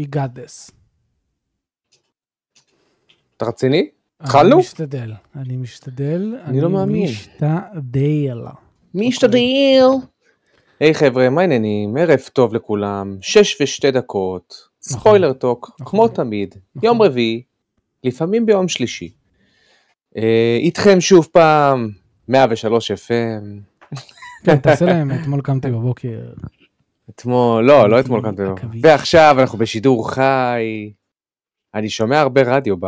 We got this. אתה רציני? אני התחלנו? משתדל, אני משתדל. אני לא מאמין. משתדל. מי השתדל? היי חבר'ה, מה העניינים? ערב טוב לכולם, שש ושתי דקות, נכון. ספוילר טוק, נכון. כמו תמיד, נכון. יום רביעי, לפעמים ביום שלישי. אה, איתכם שוב פעם, 103 FM, כן, תעשה להם, אתמול קמתי בבוקר. אתמול, לא, לא אתמול קמתי, לו. עכביש. ועכשיו אנחנו בשידור חי. אני שומע הרבה רדיו ב...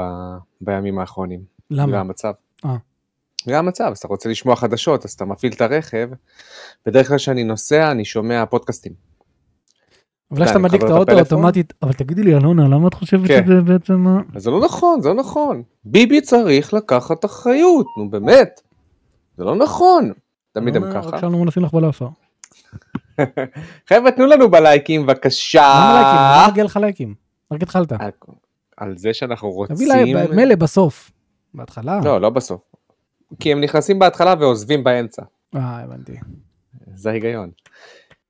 בימים האחרונים. למה? המצב. אה. זה המצב, אז אתה רוצה לשמוע חדשות, אז אתה מפעיל את הרכב. בדרך כלל כשאני נוסע, אני שומע פודקאסטים. אבל איך שאתה מדליק את האוטו? אוטומטית, אבל תגידי לי, אלונה, למה את חושבת כן. שזה בעצם... זה לא נכון, זה לא נכון. ביבי צריך לקחת אחריות, נו באמת. זה לא נכון. תמיד הם ככה. רק שאנו מנסים לך בלאפה. חבר'ה, תנו לנו בלייקים, בבקשה. למה לייקים? למה מגיע לך לייקים? רק התחלת. על- זה שאנחנו תביא להם, רוצים... מילא בסוף. בהתחלה. לא, לא בסוף. כי הם נכנסים בהתחלה ועוזבים באמצע. אה, הבנתי. זה ההיגיון.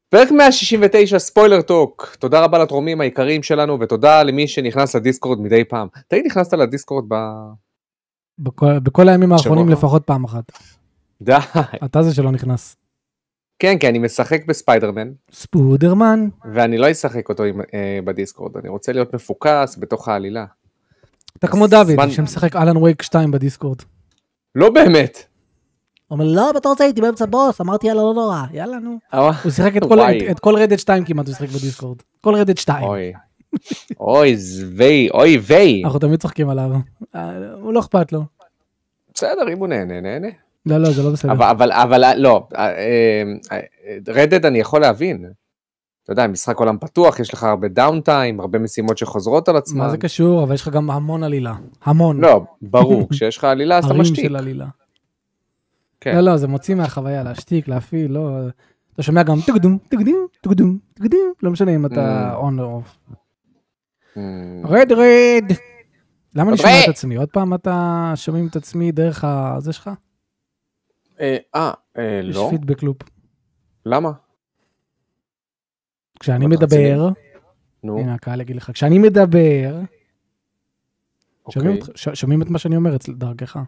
פרק 169 ספוילר טוק, תודה רבה לתורמים העיקריים שלנו ותודה למי שנכנס לדיסקורד מדי פעם. תגיד נכנסת לדיסקורד ב... בכל- בכל הימים האחרונים. לפחות פעם אחת. די. אתה זה שלא נכנס. כן כי אני משחק בספיידרמן ספוידרמן. ואני לא אשחק אותו עם, אה, בדיסקורד אני רוצה להיות מפוקס בתוך העלילה. אתה כמו דוד זמן- שמשחק Alan Wake 2 בדיסקורד. לא באמת. הוא אומר לא, אתה רוצה הייתי באמצע בוס, אמרתי יאללה לא נורא, יאללה נו. אה, הוא שיחק את כל- Red Dead 2 כמעט הוא שיחק בדיסקורד. כל Red Dead 2. אוי. אוי זוי אוי ויי. אנחנו תמיד צוחקים עליו. אה, הוא לא אכפת לו. בסדר אם הוא נהנה נהנה. לא לא זה לא בסדר. אבל אבל אבל לא Red Dead אני יכול להבין. אתה יודע משחק עולם פתוח יש לך הרבה downtime הרבה משימות שחוזרות על עצמן. מה זה קשור אבל יש לך גם המון עלילה. המון. לא ברור כשיש לך עלילה אז אתה הרים משתיק. של עלילה. כן. לא לא זה מוציא מהחוויה להשתיק להפעיל לא. אתה שומע גם טגדום טגדים טגדום טגדים לא משנה אם אתה. on או off. רד רד. למה אני. שומע את עצמי עוד פעם אתה שומעים את עצמי דרך הזה שלך? אה אה, אה, יש לא פידבק לופ. למה כשאני? מדבר, נו הנה הקהל יגיד לך, כשאני מדבר, שומעים אוקיי. שומעים את מה שאני אומר אצל דרכך.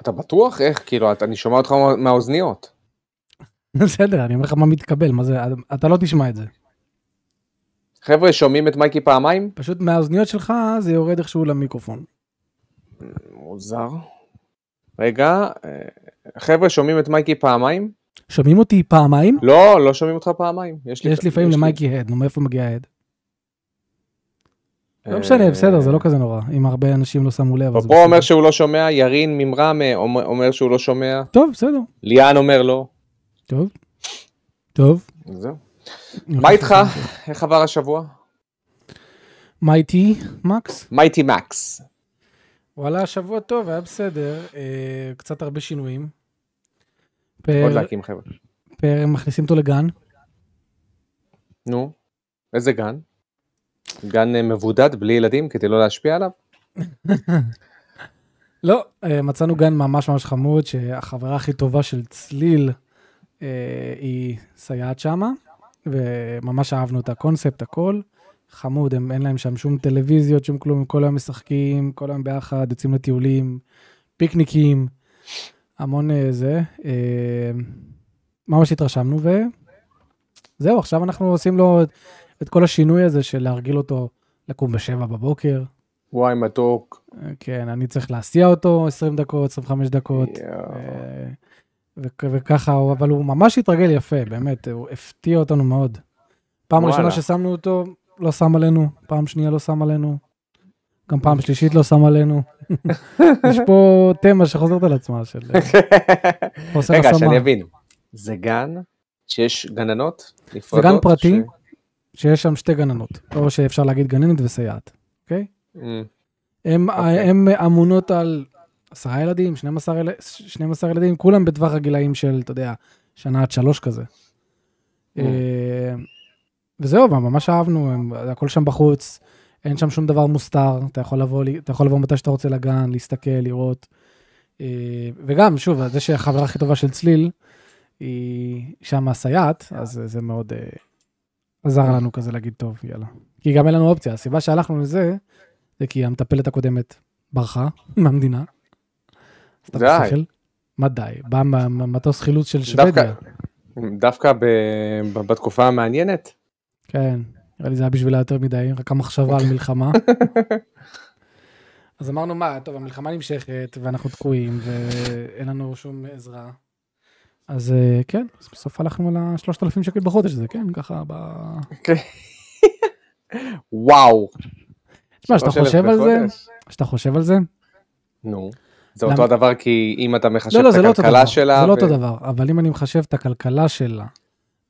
אתה בטוח איך כאילו אני שומע אותך מה- מהאוזניות. בסדר, אני אומר לך מה מתקבל, מה זה, אתה לא תשמע את זה. חבר'ה שומעים את מייקי פעמיים פשוט מהאוזניות שלך זה יורד איכשהו למיקרופון. מוזר. רגע אה, חבר'ה שומעים את מייקי פעמיים שומעים אותי פעמיים? לא לא שומעים אותך פעמיים יש לי יש לפעמים לי- למייקי הד, נו מאיפה מגיע ההד? לא אה, משנה, בסדר, זה לא כזה נורא, אם הרבה אנשים לא שמו לב. אז בסדר. אומר שהוא לא שומע, ירין ממרם אומר- אומר שהוא לא שומע, טוב, בסדר, ליאן אומר לא. טוב. טוב. זהו. מה איתך? איך עבר השבוע? מה איתי, מקס? מייטי מקס. וואלה, שבוע טוב, היה בסדר, אה, קצת הרבה שינויים. פר- עוד להקים חבר'ה. פר מכניסים אותו לגן. נו, איזה גן? גן אה, מבודד בלי ילדים כדי לא להשפיע עליו? לא, אה, מצאנו גן ממש ממש חמוד, שהחברה הכי טובה של צליל אה, היא סייעת שמה, וממש אהבנו את הקונספט, הכל. חמוד, הם, אין להם שם שום טלוויזיות, שום כלום, כל היום משחקים, כל היום ביחד, יוצאים לטיולים, פיקניקים, המון אה, זה. אה, ממש התרשמנו, וזהו, עכשיו אנחנו עושים לו את, את כל השינוי הזה של להרגיל אותו לקום בשבע בבוקר. וואי מתוק. כן, אני צריך להסיע אותו 20 דקות, 25 דקות. אה, וכ- וככה, אבל הוא ממש התרגל יפה, באמת, הוא הפתיע אותנו מאוד. פעם וואלה. ראשונה ששמנו אותו, לא שם עלינו, פעם שנייה לא שם עלינו, גם פעם שלישית לא שם עלינו. יש פה תמה שחוזרת על עצמה של אה, חוסר רגע. שאני אבין. זה גן שיש גננות זה נפרדות? גן פרטי, ש- שיש שם שתי גננות, או שאפשר להגיד גננת וסייעת, אוקיי? אמ, הם, אוקיי. הם אמונות על עשרה ילדים, 12, יל... 12 ילדים, כולם בטווח הגילאים של, אתה יודע, שנה עד שלוש כזה. Mm. וזהו, ממש אהבנו, הם- הכל שם בחוץ, אין שם שום דבר מוסתר, אתה יכול לבוא, אתה יכול לבוא מתי שאתה רוצה לגן, להסתכל, לראות. אה, וגם, שוב, זה שהחברה הכי טובה של צליל, היא שם הסייעת, אז זה מאוד, אה, עזר לנו כזה להגיד, טוב, יאללה. כי גם אין לנו אופציה. הסיבה שהלכנו לזה, זה כי המטפלת הקודמת ברחה מהמדינה. די. מה די? בא מטוס חילוץ של שוודיה. דווקא בתקופה המעניינת. כן, נראה לי זה היה בשבילה יותר מדי, רק המחשבה על מלחמה. אז אמרנו, מה, טוב, המלחמה נמשכת, ואנחנו תקועים, ואין לנו שום עזרה. אז אה, כן, אז בסוף הלכנו על ה-3,000 שקל בחודש הזה, כן, ככה ב... וואו. תשמע, כשאתה 3,000 חושב על זה. כשאתה חושב על זה, נו. זה אותו הדבר כי אם אתה מחשב לא, לא, את לא הכלכלה שלה. זה לא אותו דבר, אבל אם אני מחשב את הכלכלה שלה,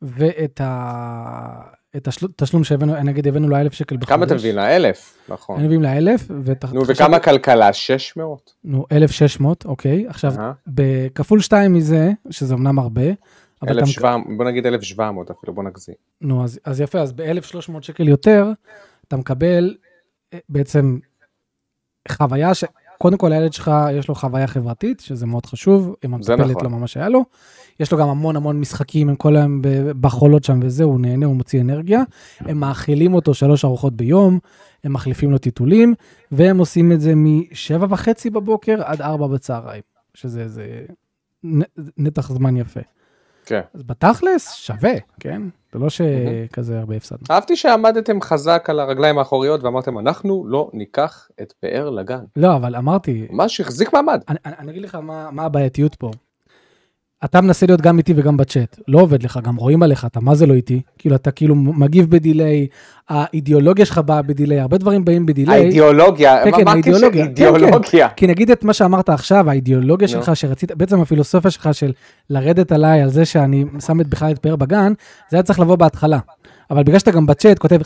ואת ה... את התשלום שהבאנו, נגיד הבאנו לה אלף שקל בחודש. כמה אתה מבין לה? אלף. נכון. היינו מביאים לה אלף, נו, וכמה כלכלה? 600? נו, 1,600, אוקיי. עכשיו. בכפול שתיים מזה, שזה אמנם הרבה, אבל אתה... 1,700, בוא נגיד 1,700 אפילו, בוא נגזים. נו, אז, אז יפה, אז ב-1,300 שקל יותר, אתה מקבל אה, בעצם חוויה ש... קודם כל הילד שלך יש לו חוויה חברתית, שזה מאוד חשוב, אם המטפלת נכון. לא ממש היה לו. יש לו גם המון המון משחקים, הם כל היום בחולות שם וזה, הוא נהנה, הוא מוציא אנרגיה. הם מאכילים אותו שלוש ארוחות ביום, הם מחליפים לו טיטולים, והם עושים את זה משבע וחצי בבוקר עד ארבע בצהריים, שזה איזה נתח זמן יפה. כן. אז בתכלס, שווה, כן? זה לא שכזה הרבה הפסדנו. אהבתי שעמדתם חזק על הרגליים האחוריות ואמרתם, אנחנו לא ניקח את פאר לגן. לא, אבל אמרתי, ממש החזיק מעמד. אני, אני אני אגיד לך מה, מה הבעייתיות פה. אתה מנסה להיות גם איתי וגם בצ'אט, לא עובד לך, גם רואים עליך, אתה מה זה לא איתי? כאילו, אתה כאילו מגיב בדיליי, האידיאולוגיה שלך באה בדיליי, הרבה דברים באים בדיליי. האידיאולוגיה, כן, מה כן, הקשר? האידיאולוגיה. כן, כן. אידיאולוגיה. כי נגיד את מה שאמרת עכשיו, האידיאולוגיה. שלך שרצית, בעצם הפילוסופיה שלך של לרדת עליי על זה שאני שם את בכלל את פאר בגן, זה היה צריך לבוא בהתחלה. אבל בגלל שאתה גם בצ'אט כותב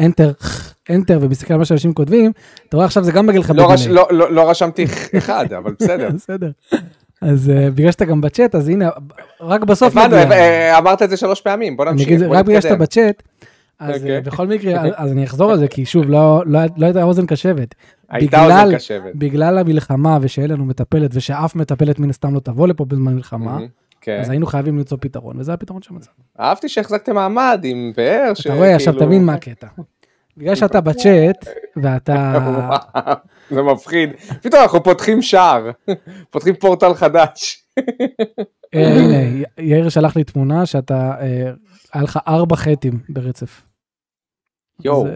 enter, enter, ומסתכל על מה שאנשים כותבים, אתה רואה עכשיו זה גם מגיע לך לא בדיליי. לא- לא לא רשמתי אחד, אבל בסדר. בסדר. אז אה, בגלל שאתה גם בצ'אט, אז הנה, רק בסוף הבנו, נגיע. אה, אמרת את זה שלוש פעמים, בוא נמשיך. רק בגלל שאתה. בצ'אט, אז אוקיי. אה, בכל מקרה, אז- אני אחזור על זה, כי שוב, לא לא- לא הייתה אוזן קשבת. הייתה אוזן קשבת. בגלל המלחמה ושאין לנו מטפלת, ושאף מטפלת מן הסתם לא תבוא לפה בזמן מלחמה, כן. אז היינו חייבים למצוא פתרון, וזה הפתרון שמצאנו. אהבתי שהחזקתם מעמד עם פאר. אתה רואה, עכשיו תבין מה הקטע. בגלל שאתה בצ'אט, ואתה... זה מפחיד. פתאום אנחנו פותחים שער, פותחים פורטל חדש. אה, יאיר שלח לי תמונה שאתה, אה, היה לך ארבע חטים ברצף. יואו,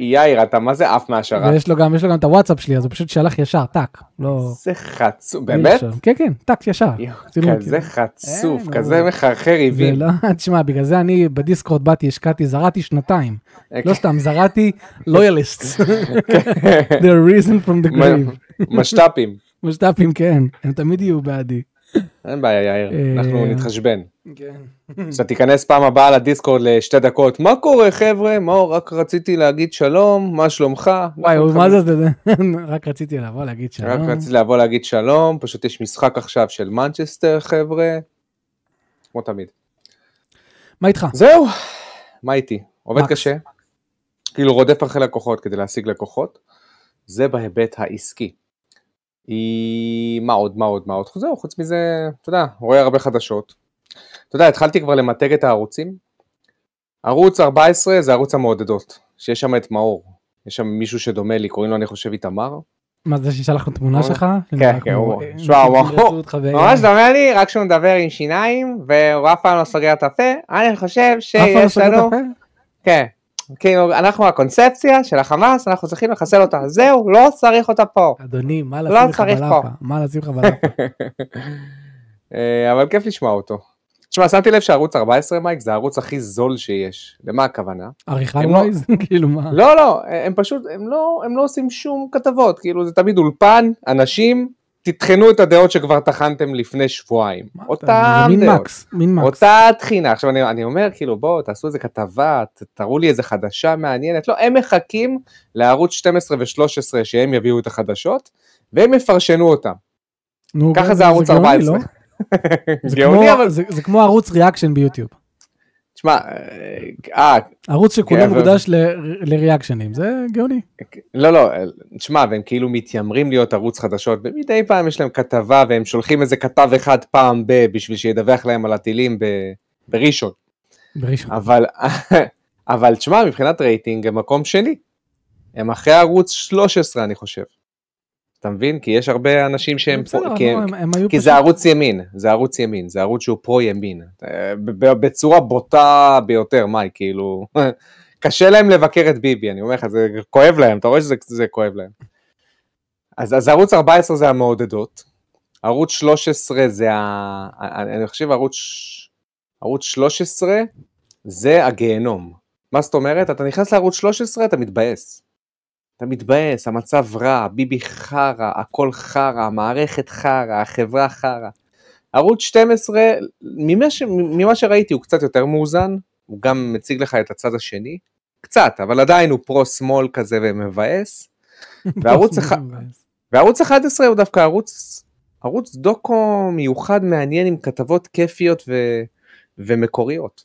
יאיר- אתה מה זה עף מהשערה? ויש לו גם, יש לו גם את הוואטסאפ שלי, אז הוא פשוט שלח ישר, טאק. לא... זה חצוף, באמת? כן, כן, טאק, ישר. כזה כאילו. חצוף, כזה הוא- מחרחר זה ריבים. לא, תשמע, בגלל זה אני בדיסקורד באתי, השקעתי, זרעתי שנתיים. אוקיי. לא סתם, זרעתי loyalists. The reason from the grave. משת"פים. משת"פים, כן, הם תמיד יהיו בעדי. אין בעיה יאיר, אה, אנחנו נתחשבן. כן. כשאתה תיכנס פעם הבאה לדיסקורד לשתי דקות, מה קורה חבר'ה? מה רק רציתי להגיד שלום, מה שלומך? וואי, מה זה, זה, רק רציתי לבוא להגיד רק שלום. רציתי לבוא להגיד שלום, פשוט יש משחק עכשיו של מנצ'סטר חבר'ה. כמו תמיד. מה איתך? זהו, מה איתי? עובד. קשה, כאילו רודף אחרי לקוחות כדי להשיג לקוחות, זה בהיבט העסקי. היא... מה עוד, מה עוד, מה עוד? זהו, חוץ מזה, אתה יודע, רואה הרבה חדשות. אתה יודע, התחלתי כבר למתג את הערוצים. ערוץ 14 זה ערוץ המעודדות, שיש שם את מאור. יש שם מישהו שדומה לי, קוראים לו אני חושב איתמר. מה זה ששלח לנו תמונה שלך? כן, כן, הוא- אה, שמע, הוא- ממש דומה לי, רק שהוא מדבר עם שיניים, והוא אף פעם לא סוגר את הפה. אני חושב אף פעם לא שיש סוגר את לנו... הפה? כן. כאילו, אנחנו הקונספציה של החמאס, אנחנו צריכים לחסל אותה. זהו, לא צריך אותה פה. אדוני, מה לא לשים לך בלאפה? פה. מה לשים לך בלאפה? אה, אבל כיף לשמוע אותו. תשמע, שמתי לב שערוץ 14 מייק זה הערוץ הכי זול שיש. למה הכוונה? עריכה הם לא-? כאילו מה? לא, לא, הם פשוט, הם לא, הם לא עושים שום כתבות. כאילו, זה תמיד אולפן, אנשים, תטחנו את הדעות שכבר טחנתם לפני שבועיים. זה מין דעות. מקס, מין מקס. אותה תחינה. עכשיו אני, אני אומר, כאילו, בואו, תעשו איזה כתבה, תראו לי איזה חדשה מעניינת. לא, הם מחכים לערוץ 12 ו-13 שהם יביאו את החדשות, והם יפרשנו אותם. נו, ככה גם זה ערוץ גאוני, 14. לא? זה גאוני, כמו- אבל... זה- זה כמו ערוץ ריאקשן ביוטיוב. תשמע, אה, ערוץ שכולו כן, מוקדש לריאקשנים, זה גאוני. לא, לא, תשמע, והם כאילו מתיימרים להיות ערוץ חדשות, ומדי פעם יש להם כתבה, והם שולחים איזה כתב אחד פעם ב... בשביל שידווח להם על הטילים. בראשון. בראשון. אבל אבל תשמע, מבחינת רייטינג הם מקום שני. הם אחרי ערוץ 13 אני חושב. אתה מבין? כי יש הרבה אנשים שהם... בסדר, פה, כי, לא, הם- הם כי פשוט- זה ערוץ ימין, זה ערוץ ימין, זה ערוץ שהוא פרו-ימין. אה, בצורה בוטה ביותר, מאי, כאילו... קשה להם לבקר את ביבי, אני אומר לך, זה כואב להם, אתה רואה שזה זה כואב להם. אז, אז ערוץ 14 זה המעודדות, ערוץ 13 זה ה... אני חושב ערוץ, ערוץ 13 זה הגיהנום. מה זאת אומרת? אתה נכנס לערוץ 13, אתה מתבאס. אתה מתבאס, המצב רע, ביבי חרא, הכל חרא, המערכת חרא, החברה חרא. ערוץ 12, ממה, ש... ממה שראיתי הוא קצת יותר מאוזן, הוא גם מציג לך את הצד השני, קצת, אבל עדיין הוא פרו-שמאל כזה ומבאס. וערוץ אחד- וערוץ 11 הוא דווקא ערוץ, ערוץ דוקו מיוחד מעניין עם כתבות כיפיות ו... ומקוריות.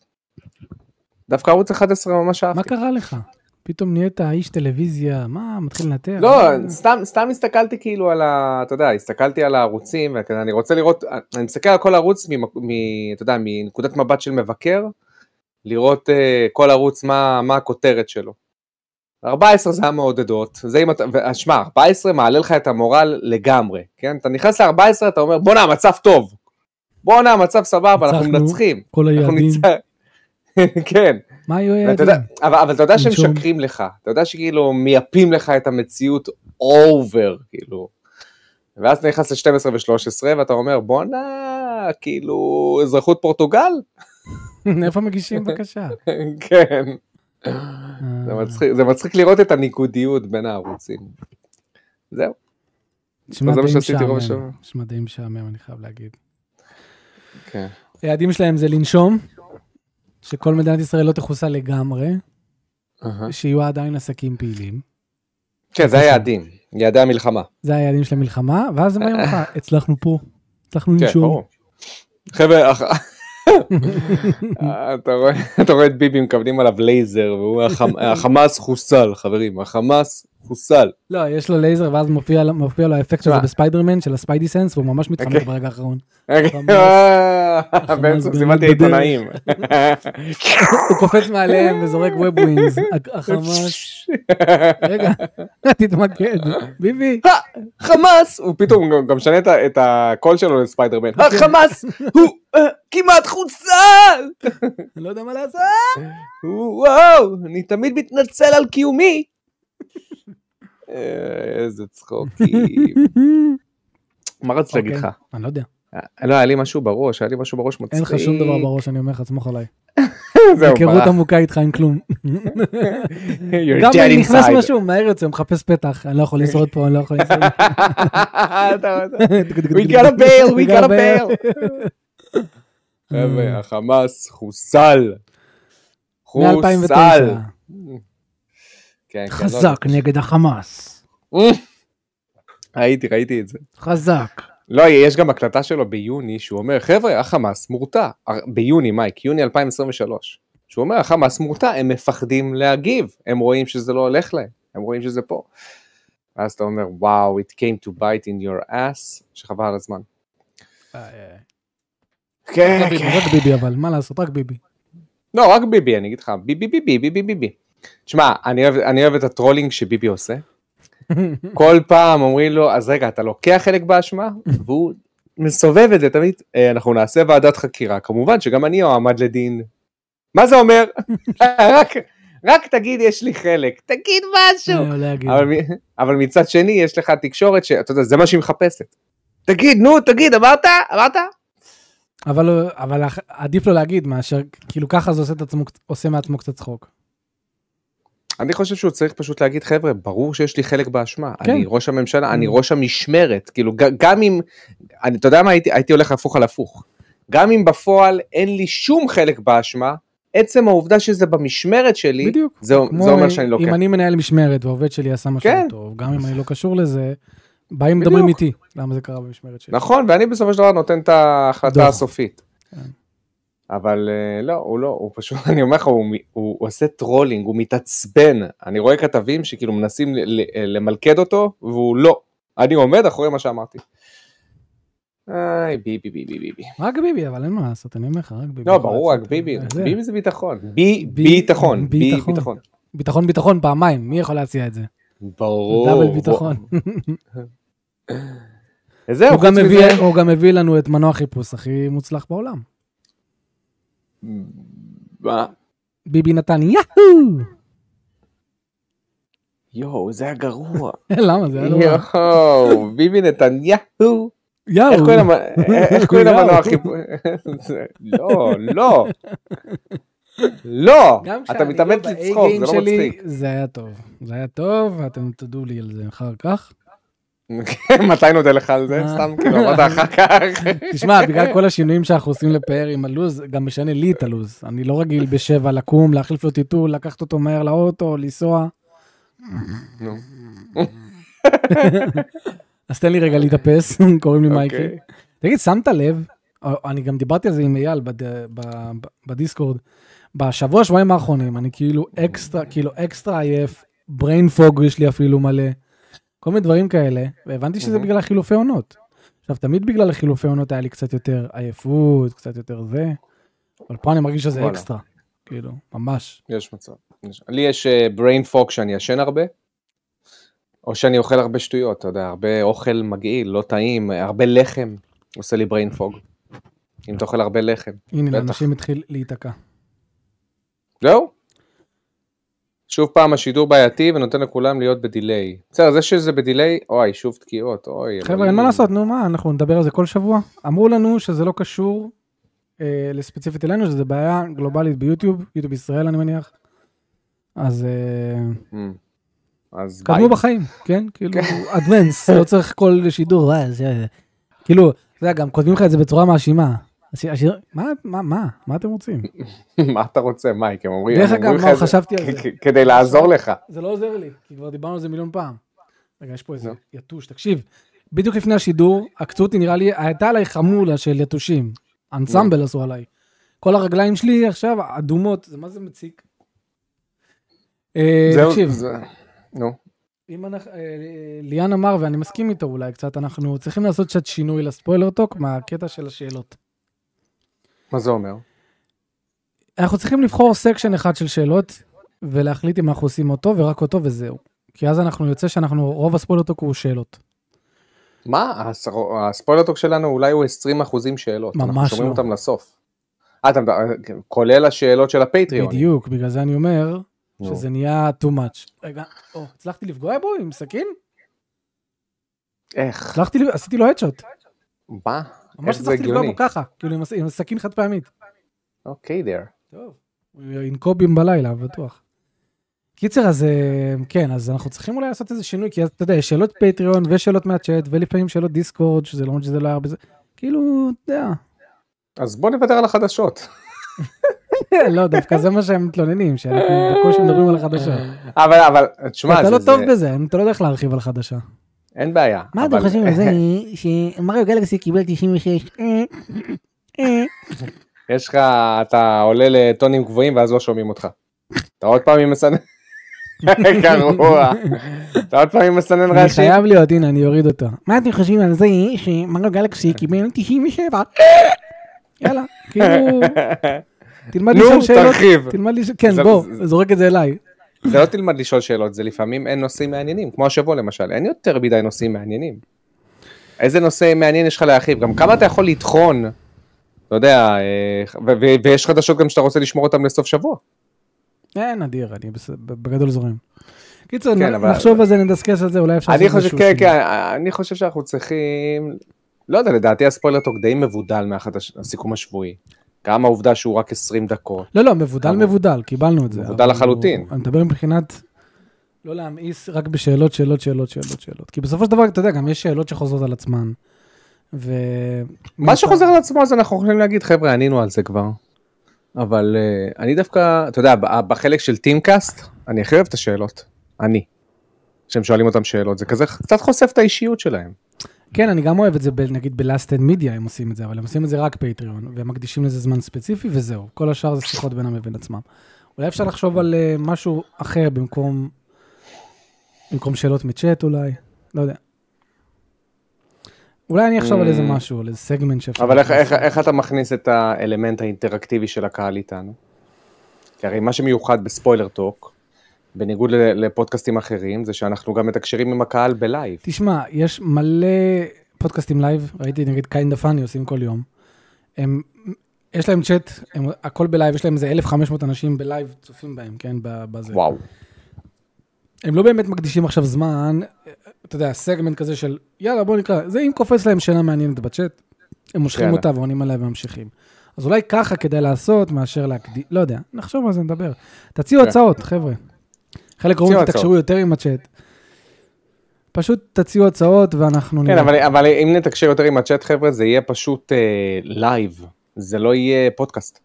דווקא ערוץ 11 ממש אהבתי. מה קרה לך? פתאום נהיית איש טלוויזיה, מה, מתחיל לנתח? לא, מה? סתם, סתם הסתכלתי כאילו על ה... אתה יודע, הסתכלתי על הערוצים, ואני רוצה לראות, אני מסתכל על כל ערוץ, ממ, מ, אתה יודע, מנקודת מבט של מבקר, לראות uh, כל ערוץ מה, מה הכותרת שלו. 14 זה המעודדות, זה אם אתה, ושמע, 14 מעלה לך את המורל לגמרי, כן? אתה נכנס ל-14, אתה אומר, בואנה, המצב טוב. בואנה, המצב סבבה, אנחנו. מנצחים. כל אנחנו היעדים. ניצח... כן. מה היו היעדים? אבל, אבל אתה יודע שהם. משקרים לך, אתה יודע שכאילו מייפים לך את המציאות אובר, כאילו. ואז אתה נכנס ל-12 ו-13 ואתה אומר בואנה, כאילו, אזרחות פורטוגל? איפה מגישים בקשה? כן. זה אה, מצחיק, זה מצחיק לראות את הניגודיות בין הערוצים. זהו. זה מה שעשיתי רוב. השבוע. נשמע די משעמם, אני חייב להגיד. כן. היעדים שלהם זה לנשום, שכל מדינת ישראל לא תחוסל לגמרי. שיהיו עדיין עסקים פעילים. כן, זה היעדים, יעדי המלחמה. זה היעדים של המלחמה, ואז הם באים לך, הצלחנו פה, הצלחנו כן, לנשום. חבר'ה, אתה רואה- את ביבי מכוונים עליו לייזר, והוא אומר, "החמ- החמאס חוסל, חברים, החמאס חוסל. לא, יש לו לייזר, ואז מופיע מופיע לו האפקט שלו? בספיידרמן, של ה Spidey sense, והוא ממש מתחמק אוקיי. ברגע האחרון. סימנתי בדרך. עיתונאים. הוא קופץ מעליהם וזורק web wings, החמאס, רגע, תתמקד, ביבי, חמאס! הוא פתאום גם- משנה את הקול שלו לספיידרמן. החמאס הוא אה, כמעט חוסל! אני לא יודע מה לעשות. וואו, אני תמיד מתנצל על קיומי. אה, איזה צחוקים. מה רציתי להגיד לך? אני לא יודע, לא, היה לי משהו בראש, היה לי משהו בראש מצחיק. אין לך שום דבר בראש, אני אומר לך, סמוך עליי. זהו, היכרות. עמוקה איתך עם כלום. גם אם נכנס. משהו, מהר יוצא, מחפש פתח, אני לא יכול לשרוד פה, אני לא יכול לשרוד. We got a bail, we got a bail. חבר'ה, החמאס חוסל. מ-2009, חוסל. כן, כן, לא חזק נגד החמאס, יודע. ראיתי, ראיתי את זה. חזק. לא, יש גם הקלטה שלו ביוני, שהוא אומר, חבר'ה, החמאס מורתע. ביוני, מייק, יוני 2023. שהוא אומר, החמאס מורתע, הם מפחדים להגיב, הם רואים שזה לא הולך להם, הם רואים שזה פה. ואז אתה אומר, וואו, it came to bite in your ass, שחבל על הזמן. כן, רק ביבי, רק ביבי אבל, מה לעשות, רק ביבי. לא, רק ביבי, אני אגיד לך, ביבי, ביבי, ביבי, ביבי. תשמע, אני אוהב, אני אוהב את ה trolling שביבי עושה. כל פעם אומרים לו, אז רגע, אתה לוקח חלק באשמה? והוא מסובב את זה תמיד, "אה, אנחנו נעשה ועדת חקירה, כמובן שגם אני אועמד לדין. מה זה אומר? רק, רק תגיד יש לי חלק, תגיד משהו. לא. אבל, אבל מצד שני יש לך תקשורת שאתה יודע, זה מה שהיא מחפשת. תגיד, נו, תגיד, אמרת? אמרת? אבל אבל עדיף לו להגיד מאשר, כאילו ככה זה עושה עצמו, עושה מעצמו קצת צחוק. אני חושב שהוא צריך פשוט להגיד חבר'ה ברור שיש לי חלק באשמה כן. אני ראש הממשלה אני Mm. ראש המשמרת כאילו גם אם אני אתה יודע מה הייתי הייתי הולך הפוך על הפוך גם אם בפועל אין לי שום חלק באשמה עצם העובדה שזה במשמרת שלי בדיוק. זה, זה אומר שאני לוקח אם אני מנהל משמרת והעובד שלי עשה משהו כן. טוב, גם אם אני לא קשור לזה, באים. מדברים איתי, למה זה קרה במשמרת שלי. נכון ואני בסופו של דבר נותן את ההחלטה דוח. הסופית. אבל אה, לא הוא לא הוא פשוט אני אומר לך הוא, הוא, הוא עושה trolling הוא מתעצבן אני רואה כתבים שכאילו מנסים ל- ל- למלכד אותו והוא לא אני עומד אחורי מה שאמרתי. איי, ביבי, ביבי, ביבי. רק ביבי, אבל אין מה לעשות, אני אומר לך, רק ביבי. לא, ברור, רק. ביבי. זה. ביבי זה ביטחון. בי, בי- ביטחון. בי, ביטחון. ביטחון. ביטחון פעמיים, מי יכול להציע את זה? ברור. דאבל ביטחון. וזהו, הוא גם חוץ מביא- מזה... הוא גם מביא לנו את מנוע חיפוש הכי מוצלח בעולם. מה? ביבי נתן יאהו! יואו, זה היה גרוע. למה זה היה לא רע. יואו, ביבי נתניהו. יאו! איך קוראים יואו. למנוע חיפוש? לא, לא. לא! אתה כשאני מתאמץ לא לצחוק, זה לא מצחיק. זה היה טוב. זה היה טוב, ואתם תודו לי על זה אחר כך. מתי נודה לך על זה? סתם כאילו אמרת אחר כך. תשמע, בגלל כל השינויים שאנחנו עושים לפאר עם הלו"ז, גם משנה לי את הלו"ז. אני לא רגיל בשבע לקום, להחליף לו טיטול, לקחת אותו מהר לאוטו, לנסוע. אז תן לי רגע להתאפס, קוראים לי מייקי. אוקיי. תגיד, שמת לב, אני גם דיברתי על זה עם אייל בדיסקורד, בשבוע, שבועיים האחרונים, אני כאילו אקסטרה, כאילו אקסטרה עייף, brain fog יש לי אפילו מלא, כל מיני דברים כאלה, והבנתי שזה מהמם. בגלל החילופי עונות. עכשיו, תמיד בגלל החילופי עונות היה לי קצת יותר עייפות, קצת יותר זה, אבל פה אני מרגיש שזה. אקסטרה, כאילו, ממש. יש מצב. לי יש brain fog שאני ישן הרבה, או שאני אוכל הרבה שטויות, אתה יודע, הרבה אוכל מגעיל, לא טעים, הרבה לחם, עושה לי brain fog. אם אתה אוכל הרבה לחם. הנה. לאנשים התחיל להיתקע. זהו. שוב פעם השידור בעייתי ונותן לכולם להיות בדיליי. בסדר, זה שזה בדיליי, אוי, שוב תקיעות, אוי. חבר'ה, אין. מה לעשות, נו מה, אנחנו נדבר על זה כל שבוע. אמרו לנו שזה לא קשור אה, לספציפית אלינו, שזה בעיה גלובלית ביוטיוב, יוטיוב ישראל אני מניח. אז אה, אמ, אז ביי. קדמו בחיים, כן? כאילו, אדוונס, לא צריך כל שידור, אה, זה, כאילו, אתה יודע, גם כותבים לך את זה בצורה מאשימה. השיר- מה, מה, מה, מה אתם רוצים? מה אתה רוצה, מייק? הם אומרים דרך אגב, זה חשבתי על זה. כדי לעזור לך. זה לא עוזר לי, כי כבר דיברנו על זה מיליון פעם. רגע, יש פה איזה. יתוש, תקשיב, בדיוק לפני השידור, עקצו אותי, נראה לי, הייתה עליי חמולה של יתושים. אנסמבל עשו עליי. כל הרגליים שלי עכשיו אדומות, זה מה זה מציק? אה, תקשיב, נו. אם אנחנו, אה, ליאן אמר, ואני מסכים איתו אולי קצת, אנחנו צריכים לעשות קצת שינוי לספוילר טוק מהקטע של השאלות. מה זה אומר? אנחנו צריכים לבחור section אחד של שאלות, ולהחליט אם אנחנו עושים אותו ורק אותו וזהו. כי אז אנחנו יוצא שאנחנו, רוב הספוילר טוק הוא שאלות. מה? הס- הספוילרטוק שלנו אולי הוא 20 אחוזים שאלות. אנחנו ממש שומרים לא. אותם לסוף. אה, אתה מדבר, כולל השאלות של הפטריון. בדיוק, בגלל זה אני אומר. שזה נהיה too much. רגע, או, הצלחתי לפגוע בו עם סכין? איך? הצלחתי, עשיתי לו הדשוט. מה? ממש הצלחתי לפגוע? בו ככה, כאילו עם סכין חד פעמית. אוקיי, there. טוב. ינקובים בלילה, בטוח. קיצר, אז אה, כן, אז אנחנו צריכים אולי לעשות איזה שינוי, כי אתה יודע, יש שאלות פטריון ושאלות מהצ'אט, ולפעמים שאלות דיסקורד, שזה למרות שזה לא היה הרבה זה, כאילו, אתה יודע, אז בוא נוותר על החדשות. לא, דווקא זה מה שהם מתלוננים, שאנחנו בקושי מדברים על החדשה. אבל, אבל, תשמע, אתה לא טוב בזה, אתה לא יודע איך להרחיב על חדשה. אין בעיה. מה אתם חושבים על זה שמריו גלקסי קיבל 96? אה, אה. יש לך, אתה עולה לטונים גבוהים ואז לא שומעים אותך. אתה עוד פעם עם מסנן... גרוע. אתה עוד פעם עם מסנן אני רעשים? חייב להיות, הנה, אני אוריד אותו. מה אתם חושבים על זה שמריו גלקסי קיבל 97? יאללה, כאילו, תלמד נו, לשאול שאלות. תרחיב. תלמד לשאול, כן, בוא, זורק את זה אליי. זה לא תלמד לשאול שאלות, זה לפעמים אין נושאים מעניינים, כמו השבוע למשל, אין יותר מדי נושאים מעניינים. איזה נושא מעניין יש לך להרחיב? גם כמה אתה יכול לטחון, אתה יודע, אה, ויש חדשות גם שאתה רוצה לשמור אותן לסוף שבוע. אין, נדיר, אני בגדול זורם. קיצור, כן, אבל- נחשוב על זה, נדסקס על זה, אולי אפשר לעשות איזשהו כן. כן, אני חושב שאנחנו צריכים, לא יודע, לדעתי הספוילר טוק די מבודל מהסיכום השבועי. גם העובדה שהוא רק 20 דקות. לא, לא, מבודל כמה? מבודל, קיבלנו את זה. מבודל לחלוטין. הוא- אני מדבר מבחינת לא להמאיס רק בשאלות, שאלות, שאלות, שאלות, שאלות. כי בסופו של דבר, אתה יודע, גם יש שאלות שחוזרות על עצמן. ו... מה שחוזר על עצמו אז אנחנו יכולים להגיד חבר'ה ענינו על זה כבר. אבל uh, אני דווקא אתה יודע בחלק של טימקאסט אני הכי אוהב את השאלות. אני. שהם שואלים אותם שאלות זה כזה קצת חושף את האישיות שלהם. כן, אני גם אוהב את זה, ב- נגיד בלאסטד מידיה הם עושים את זה, אבל הם עושים את זה רק פטריון, והם מקדישים לזה זמן ספציפי וזהו. כל השאר זה שיחות בינם לבין עצמם. אולי אפשר לחשוב על אה, משהו אחר במקום, במקום שאלות מצ'אט אולי, לא יודע. אולי אני אחשוב על איזה Mm. משהו, על איזה סגמנט שאפשר... אבל איך. איך, איך אתה מכניס את האלמנט האינטראקטיבי של הקהל איתנו? כי הרי מה שמיוחד בספוילר טוק, בניגוד לפודקאסטים אחרים, זה שאנחנו גם מתקשרים עם הקהל בלייב. תשמע, יש מלא פודקאסטים לייב, ראיתי נגיד Kinda Funny עושים כל יום. הם, יש להם צ'אט, הם, הכל בלייב, יש להם איזה 1,500 אנשים בלייב צופים בהם, כן, בזה. וואו. הם לא באמת מקדישים עכשיו זמן, אתה יודע, סגמנט כזה של, יאללה, בוא נקרא, זה אם קופץ להם שאלה מעניינת בצ'אט, הם מושכים כן. אותה ועונים עליה וממשיכים. אז אולי ככה כדאי לעשות, מאשר להקדיש, לא יודע, נחשוב על זה, נדבר. תציעו כן. הצעות, חבר'ה. חלק אומרים, הצעות. תקשרו יותר עם הצ'אט. פשוט תציעו הצעות ואנחנו כן, נראה. אבל, אבל אם נתקשר יותר עם הצ'אט, חבר'ה, זה יהיה פשוט אה, לייב, זה לא יהיה פודקאסט.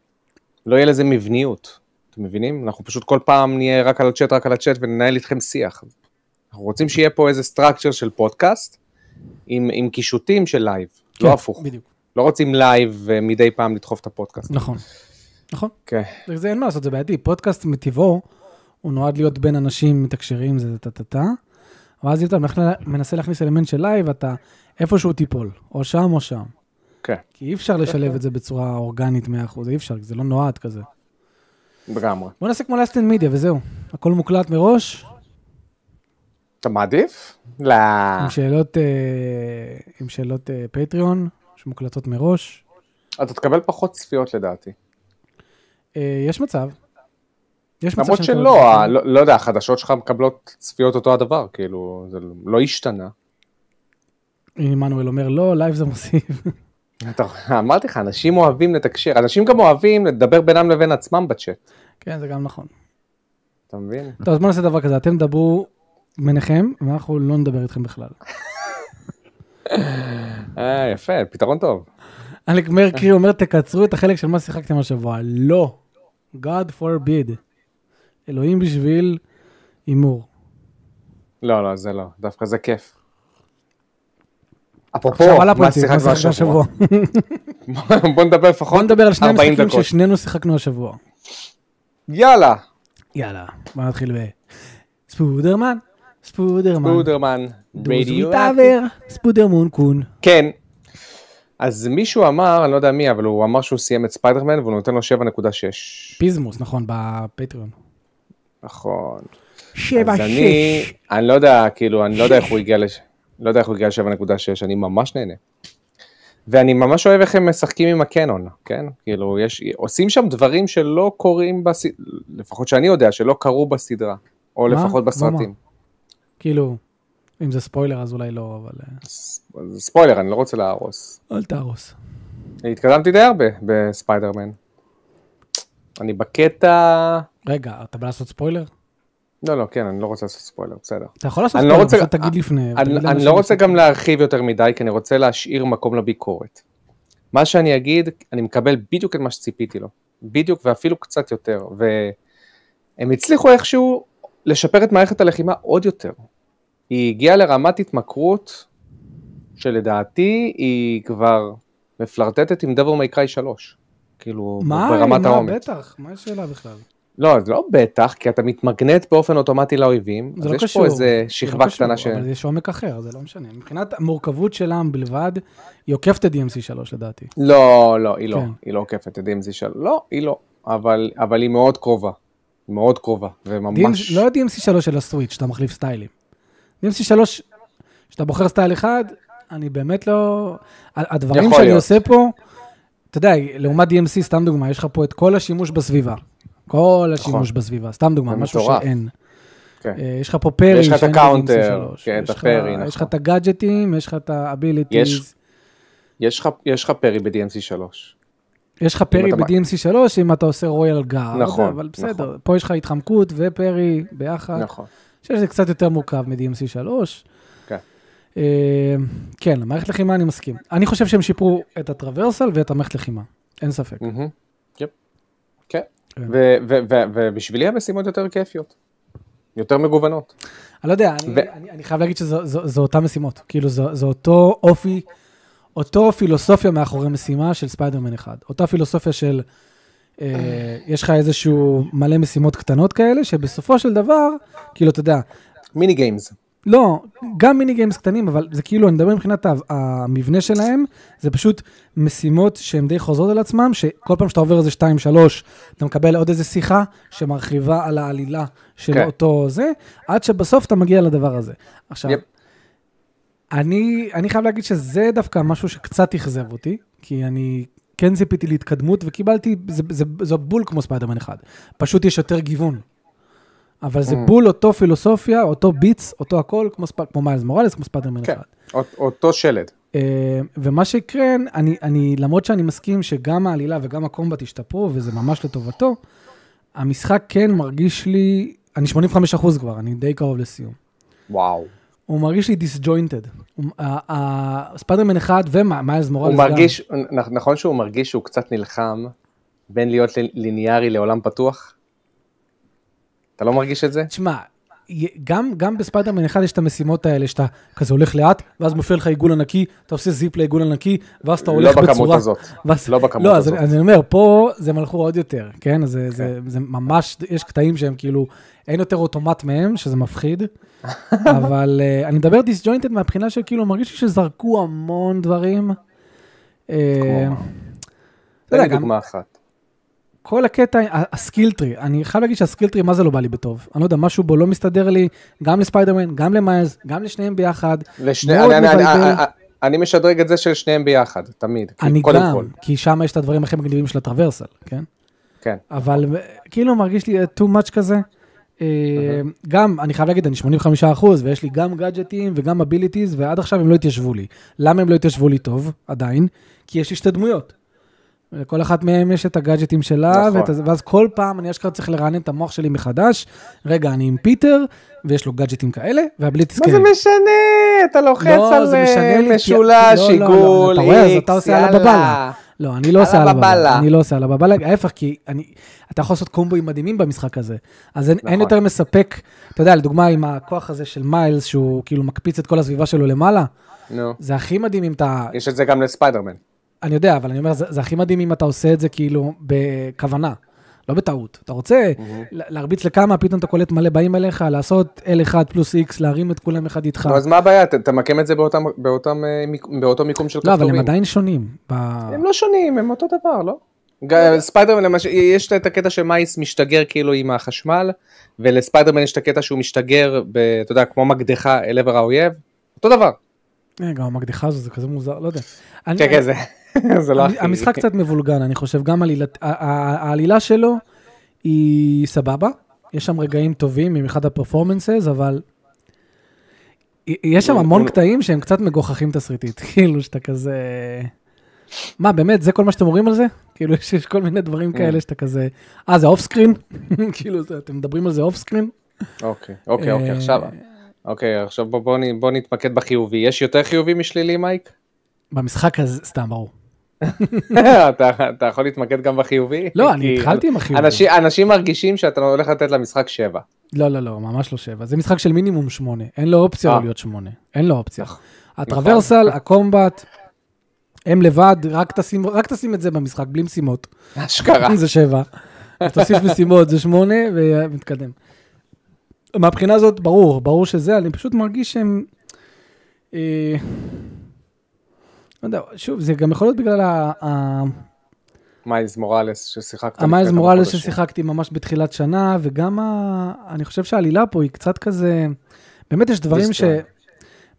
לא יהיה לזה מבניות. אתם מבינים? אנחנו פשוט כל פעם נהיה רק על הצ'אט, רק על הצ'אט, וננהל איתכם שיח. אנחנו רוצים שיהיה פה איזה structure של פודקאסט, עם, עם קישוטים של לייב, כן, לא הפוך. בדיוק, לא רוצים לייב ומדי פעם לדחוף את הפודקאסט. נכון. נכון. כן. זה אין מה לעשות, זה בעייתי. פודקאסט מטבעו, הוא נועד להיות בין אנשים מתקשרים, זה טה-טה-טה. ואז אם אתה מנסה להכניס אלמנט של לייב, אתה איפשהו תיפול, או שם או שם. כן, כי אי אפשר לשלב את זה בצורה אורגנית 100%, אי אפשר, זה לא נועד כזה. לגמרי. בוא נעשה כמו Last on Media וזהו. הכל מוקלט מראש, אתה מעדיף? לא. עם שאלות, אה, עם שאלות אה, פטריון, שמוקלטות מראש. אתה תקבל פחות צפיות לדעתי. אה, יש מצב. יש מצב למרות שלא. ה- לא לא יודע, החדשות שלך מקבלות צפיות אותו הדבר, כאילו, זה לא השתנה. עמנואל אומר, לא, לייב זה מוסיף. אמרתי לך, אנשים אוהבים לתקשר, אנשים גם אוהבים לדבר בינם לבין עצמם בצ'אט, כן, זה גם נכון. אתה מבין? טוב, אז בוא נעשה דבר כזה, אתם דברו ביניכם, ואנחנו לא נדבר איתכם בכלל. אה, יפה, פתרון טוב. אלק מרקרי אומר, תקצרו את החלק של מה שיחקתם השבוע. לא. God forbid. אלוהים בשביל הימור. לא, לא, זה לא, דווקא זה כיף. אפרופו, מה שיחקנו השבוע? בוא נדבר לפחות בוא נדבר על שני 40 משחקים דקות. ששנינו שיחקנו השבוע. יאללה, יאללה, בוא נתחיל ב... ספודרמן, ספודרמן. ספודרמן, רדיו. ספודרמון קון. כן. אז מישהו אמר, אני לא יודע מי, אבל הוא אמר שהוא סיים את ספיידרמן והוא נותן לו 7.6. פיזמוס, נכון, בפטריון. נכון. שבע, אז אני, שש. אני לא יודע, כאילו, אני לא יודע איך הוא הגיע לש... לא יודע איך הוא הגיע ל-7.6, אני ממש נהנה. ואני ממש אוהב איך הם משחקים עם הקנון, כן? כאילו, יש, עושים שם דברים שלא קורים, בס... לפחות שאני יודע, שלא קרו בסדרה, או מה? לפחות בסרטים. כאילו, אם זה ספוילר אז אולי לא, אבל... אה, ס- ספוילר, אני לא רוצה להרוס. אל תהרוס. התקדמתי די הרבה בספיידרמן. אני בקטע... רגע, אתה בא לעשות ספוילר? לא, לא, כן, אני לא רוצה לעשות ספוילר, בסדר. אתה יכול לעשות לא ספוילר, פשוט תגיד לפני. אני, לא רוצה. גם להרחיב יותר מדי, כי אני רוצה להשאיר מקום לביקורת. מה שאני אגיד, אני מקבל בדיוק את מה שציפיתי לו. בדיוק, ואפילו קצת יותר. והם הצליחו איכשהו לשפר את מערכת הלחימה עוד יותר. היא הגיעה לרמת התמכרות, שלדעתי היא כבר מפלרטטת עם דבר מי קראי 3. כאילו, מה, ברמת מה, העומק. בטח, מה השאלה בכלל? לא, זה לא בטח, כי אתה מתמגנט באופן אוטומטי לאויבים, אז לא יש קשור. פה איזה זה לא שכבה קשור, קטנה ש... אבל יש עומק אחר, זה לא משנה. מבחינת המורכבות שלהם בלבד, היא עוקפת את DMC 3 לדעתי. לא, לא, היא לא, כן. היא לא עוקפת את DMZ של... לא, היא לא, אבל, אבל היא מאוד קרובה. היא מאוד קרובה, וממש... DMC, לא DMC 3 של הסוויץ', שאתה מחליף סטיילים. DMC 3, שאתה בוחר סטייל אחד, אני באמת לא... הדברים שאני להיות. עושה פה, אתה יודע, לעומת DMC, סתם דוגמה, יש לך פה את כל השימוש בסביבה. כל השימוש בסביבה, סתם דוגמה, משהו. שאין. כן. אה, יש לך פה parry, יש לך את ה counter, ב-DMC3. כן, את ה parry, יש לך נכון. את הגאדג'טים, יש לך את ה abilities. יש- לך, parry ב-DMC 3. יש לך parry ב-DMC 3 אם אתה עושה Royal Guard, נכון, אבל בסדר, נכון. פה יש לך התחמקות ו parry ביחד. נכון. אני חושב שזה קצת יותר מורכב מ-DMC 3. כן. אה, כן, למערכת לחימה אני מסכים. אני חושב שהם שיפרו את הטרוורסל ואת המערכת לחימה, אין ספק. מהמם. יפ. כן. כן. ו- ו- ו- ובשבילי המשימות יותר כיפיות. יותר מגוונות. אני לא יודע, אני, אני, אני חייב להגיד שזו אותן משימות. כאילו, זו, זו אותו אופי, אותו פילוסופיה מאחורי משימה של ספיידרמן אחד. אותה פילוסופיה של, אה, יש לך איזשהו מלא משימות קטנות כאלה, שבסופו של דבר, כאילו, אתה יודע, mini games. לא, גם mini games קטנים, אבל זה כאילו, אני מדבר מבחינת המבנה שלהם, זה פשוט משימות שהן די חוזרות על עצמם, שכל פעם שאתה עובר איזה 2-3, אתה מקבל עוד איזה שיחה שמרחיבה על העלילה של כן. אותו זה, עד שבסוף אתה מגיע לדבר הזה. עכשיו, Yep. אני, אני חייב להגיד שזה דווקא משהו שקצת אכזב אותי, כי אני כן ציפיתי להתקדמות, וקיבלתי, זה, זה, זה בול כמו ספיידרמן אחד. פשוט יש יותר גיוון. אבל זה Mm. בול אותו פילוסופיה, אותו beats, אותו הכל, כמו, ספ... כמו מיילס מוראלס, כמו ספיידרמן כן. אחד. אות- אותו שלד. אה, ומה שיקרן, אני, אני, למרות שאני מסכים שגם העלילה וגם ה combat השתפרו, וזה ממש לטובתו, המשחק כן מרגיש לי, אני 85% כבר, אני די קרוב לסיום. וואו. הוא מרגיש לי disjointed. ספיידרמן אחד ומיילס מוראלס הוא. מרגיש, נכון שהוא מרגיש שהוא קצת נלחם בין להיות ליניארי לעולם פתוח? אתה לא מרגיש את זה? תשמע, גם, גם בספיידרמן אחד יש את המשימות האלה, שאתה כזה הולך לאט, ואז מופיע לך עיגול ענקי, אתה עושה zip לעיגול ענקי, ואז אתה לא הולך בצורה... בכמות הזאת. ואז, לא בכמות לא, הזאת. אז אני אומר, פה זה מלכו עוד יותר, כן? אז זה, זה, זה ממש, יש קטעים שהם כאילו, אין יותר אוטומט מהם, שזה מפחיד, אבל uh, אני מדבר disjointed מהבחינה של כאילו, מרגיש לי שזרקו המון דברים. אה, יודע, תן לי דוגמה אחת. כל הקטע, ה skill tree, אני חייב להגיד שה skill tree, מה זה לא בא לי בטוב? אני לא יודע, משהו בו לא מסתדר לי, גם לספיידרמן, גם למיילס, גם לשניהם ביחד. לשני, אני, אני. אני, אני, אני משדרג את זה של שניהם ביחד, תמיד. אני גם, כל. כי שם יש את הדברים הכי מגניבים של ה traversal, כן? כן. אבל אה, כאילו מרגיש לי אה, too much כזה. אה, גם, אני חייב להגיד, אני 85 אחוז, ויש לי גם גאדג'טים וגם abilities, ועד עכשיו הם לא התיישבו לי. למה הם לא התיישבו לי טוב, עדיין? כי יש לי שתי דמויות. לכל אחת מהן יש את הגאדג'טים שלה, נכון. ואת, ואז כל פעם אני אשכרה צריך לרענן את המוח שלי מחדש. רגע, אני עם פיטר, ויש לו גאדג'טים כאלה, מה כאלה. זה משנה? אתה לוחץ לא, על זה משנה אה, כי- משולש, לא, לא, לא, עיגול, אתה רואה, אז אתה עושה על. הבבלה. לא, אני לא עושה על הבבלה. אני לא עושה על הבבלה, ההפך, כי אני, אתה יכול לעשות קומבואים מדהימים במשחק הזה. אז אין, אין נכון. יותר מספק, אתה יודע, לדוגמה, עם הכוח הזה של מיילס, שהוא כאילו מקפיץ את כל הסביבה שלו למעלה, נו. זה הכי מדהים אם אתה... יש את זה גם לספיידרמן. אני יודע, אבל אני אומר, זה, זה הכי מדהים אם אתה עושה את זה כאילו בכוונה, לא בטעות. אתה רוצה לה- להרביץ לכמה, פתאום אתה קולט מלא באים אליך, לעשות L1 פלוס X, להרים את כולם אחד איתך. נו, אז מה הבעיה? תמקם את זה באותם- באותם, אה, באותו מיקום של לא, אבל כפתורים. הם עדיין שונים. ב... הם לא שונים, הם אותו דבר, לא? ספיידרמן למשל, יש את הקטע שמיילס משתגר כאילו עם החשמל, ולספיידרמן יש את הקטע שהוא משתגר, ב, אתה יודע, כמו מקדחה אל עבר האויב, אותו דבר. אה, גם המקדחה הזו זה כזה מוזר, לא יודע. כן, כן, זה, לא הכי... המשחק קצת מבולגן, אני חושב, גם העלילה שלו היא סבבה, יש שם רגעים טובים, במיוחד ה performances, אבל יש שם המון קטעים שהם קצת מגוחכים תסריטית, כאילו שאתה כזה... מה, באמת, זה כל מה שאתם אומרים על זה? כאילו, יש יש כל מיני דברים כאלה שאתה כזה... אה, זה off screen? כאילו, אתם מדברים על זה off screen? אוקיי, אוקיי, אוקיי, אה, עכשיו, אוקיי, עכשיו בוא- בוא בוא נתמקד בחיובי. יש יותר חיובי משלילי, מייק? במשחק הזה, סתם, ברור. אתה אתה יכול להתמקד גם בחיובי? לא, אני התחלתי עם החיובי. אנשים- אנשים מרגישים שאתה הולך לתת למשחק שבע. לא, לא, לא, ממש לא שבע. זה משחק של מינימום שמונה. אין לו אופציה אה. להיות שמונה. אין לו אופציה. נכון. הטרוורסל, הקומבט, הם לבד, רק תשים, רק תשים את זה במשחק, בלי משימות. אשכרה. זה שבע. אז תוסיף משימות, זה שמונה, ומתקדם. מהבחינה הזאת, ברור, ברור שזה, אני פשוט מרגיש שהם... אה, לא יודע, שוב, זה גם יכול להיות בגלל ה- ה- מיילס מוראלס ששיחקת. המיילס מוראלס. ששיחקתי ממש בתחילת שנה, וגם ה... אני חושב שהעלילה פה היא קצת כזה... באמת יש דברים ש...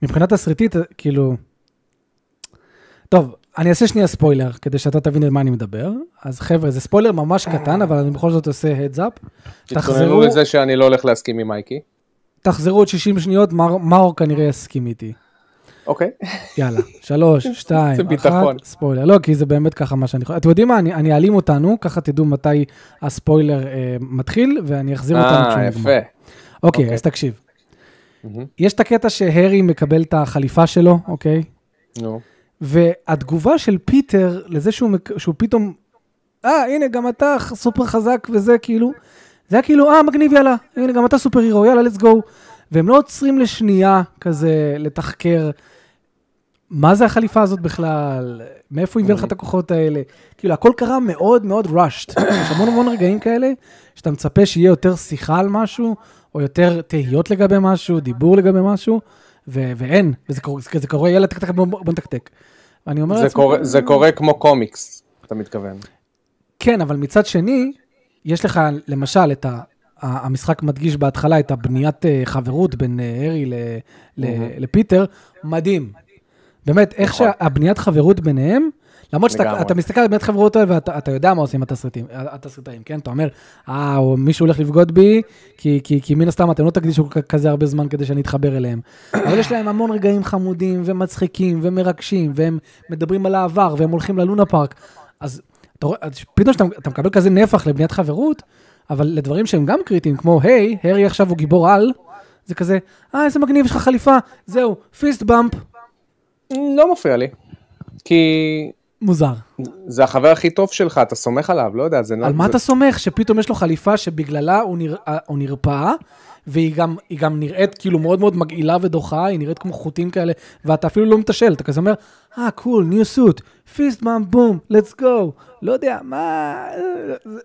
מבחינה תסריטית, כאילו... טוב, אני אעשה שנייה ספוילר, כדי שאתה תבין על מה אני מדבר. אז חבר'ה, זה ספוילר ממש קטן, אבל אני בכל זאת עושה up. תתכוננו לזה שאני לא הולך להסכים עם מייקי. תחזרו עוד 60 שניות, מאור כנראה יסכים איתי. אוקיי. יאללה, שלוש, שתיים, אחת. ספוילר. לא, כי זה באמת ככה מה שאני חושב. אתם יודעים מה, אני אני אעלים אותנו, ככה תדעו מתי הספוילר אה, מתחיל, ואני אחזיר אותנו אה, כשהוא יפה. נגמר. אוקיי, אוקיי. אז תקשיב. מהמם. יש את הקטע שהרי מקבל את החליפה שלו, אוקיי? נו. והתגובה של פיטר לזה שהוא, שהוא פתאום, אה, הנה, גם אתה סופר חזק וזה, כאילו, זה היה כאילו, אה, מגניב, יאללה, הנה, גם אתה סופר הירו, יאללה, let's go. והם לא עוצרים לשנייה כזה לתחקר מה זה החליפה הזאת בכלל, מאיפה הביא לך את הכוחות האלה. כאילו, הכל קרה מאוד מאוד rushed. יש המון המון רגעים כאלה, שאתה מצפה שיהיה יותר שיחה על משהו, או יותר תהיות לגבי משהו, דיבור לגבי משהו, ו- ואין, וזה קורה, זה קורה, יאללה, טק, בוא נתקתק. ואני אומר לעצמי, קורה- זה קורה כמו קומיקס, אתה מתכוון. כן, אבל מצד שני, יש לך למשל את ה... המשחק מדגיש בהתחלה את הבניית אה, חברות בין אה, הארי ל- ל- לפיטר, מדהים. באמת, איך נכון. שהבניית חברות ביניהם, למרות שאתה מסתכל על חברות האלה ואתה אתה יודע מה עושים התסריטאים, כן? אתה אומר, אה, או מישהו הולך לבגוד בי, כי, כי, כי מן הסתם אתם לא תקדישו כזה הרבה זמן כדי שאני אתחבר אליהם. אבל יש להם המון רגעים חמודים ומצחיקים ומרגשים, והם מדברים על העבר, והם הולכים ללונה פארק. אז אתה פתאום שאתה אתה מקבל כזה נפח לבניית חברות, אבל לדברים שהם גם קריטיים, כמו, היי, הארי עכשיו הוא גיבור על, זה כזה, אה, איזה מגניב, יש לך חליפה, זהו, פיסט באמפ, לא מפריע לי. כי מוזר. זה החבר הכי טוב שלך, אתה סומך עליו, לא יודע, זה... על מה זה- אתה סומך? שפתאום יש לו חליפה שבגללה הוא, נרא, הוא נרפא, והיא גם, גם נראית כאילו מאוד מאוד מגעילה ודוחה, היא נראית כמו חוטים כאלה, ואתה אפילו לא מתשל, אתה כזה אומר, אה, קול, ניו סוט, פיסט מאם בום, לטס גו, לא יודע, מה...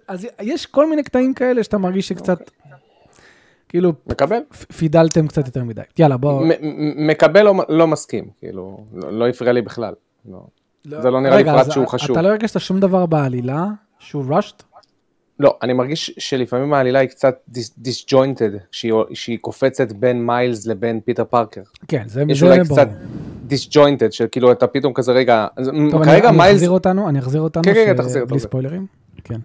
אז יש כל מיני קטעים כאלה שאתה מרגיש שקצת, כאילו, מקבל? פידלתם קצת יותר מדי. יאללה, בוא... מ- מ- מקבל או לא מסכים, כאילו, לא לא הפריע לי בכלל. לא. זה לא נראה לי רגע, פרט אז שהוא חשוב. אתה לא הרגשת שום דבר בעלילה שהוא rushed? לא, אני מרגיש שלפעמים העלילה היא קצת disjointed, שהיא קופצת בין מיילס לבין פיטר פארקר. כן, זה יש זה אולי ברור. קצת disjointed, שכאילו אתה פתאום כזה רגע, טוב, אני, כרגע אני מיילס, אחזיר אותנו, אני אחזיר אותנו, כן, כן, ש- תחזיר, בלי תחזיר. ספוילרים. כן.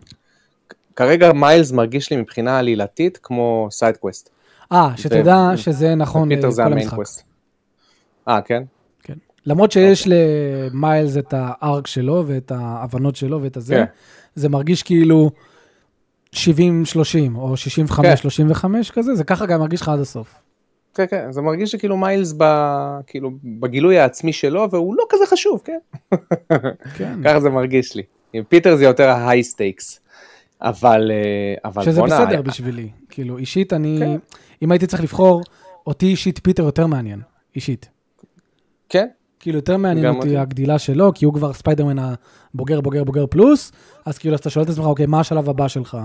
כרגע מיילס מרגיש לי מבחינה עלילתית כמו side quest. אה, שתדע שזה נכון לכל ה main המשחק. אה, כן? למרות שיש אוקיי. למיילס את הארק שלו ואת ההבנות שלו ואת הזה, כן. זה מרגיש כאילו 70-30 או 65-35 כזה, זה ככה גם מרגיש לך עד הסוף. כן, כן, זה מרגיש שכאילו מיילס ב... כאילו בגילוי העצמי שלו, והוא לא כזה חשוב, כן? כן. ככה זה מרגיש לי. עם פיטר זה יותר ה-high stakes. אבל, אה, אבל שזה בואנה, בסדר בשבילי. כאילו, אישית אני, כן. אם הייתי צריך לבחור, אותי אישית פיטר יותר מעניין, אישית. כן, כאילו יותר מעניין אותי אותי. הגדילה שלו, כי הוא כבר ספיידרמן הבוגר, בוגר, בוגר פלוס, אז כאילו אז אתה שואל את עצמך, אוקיי, מה השלב הבא שלך?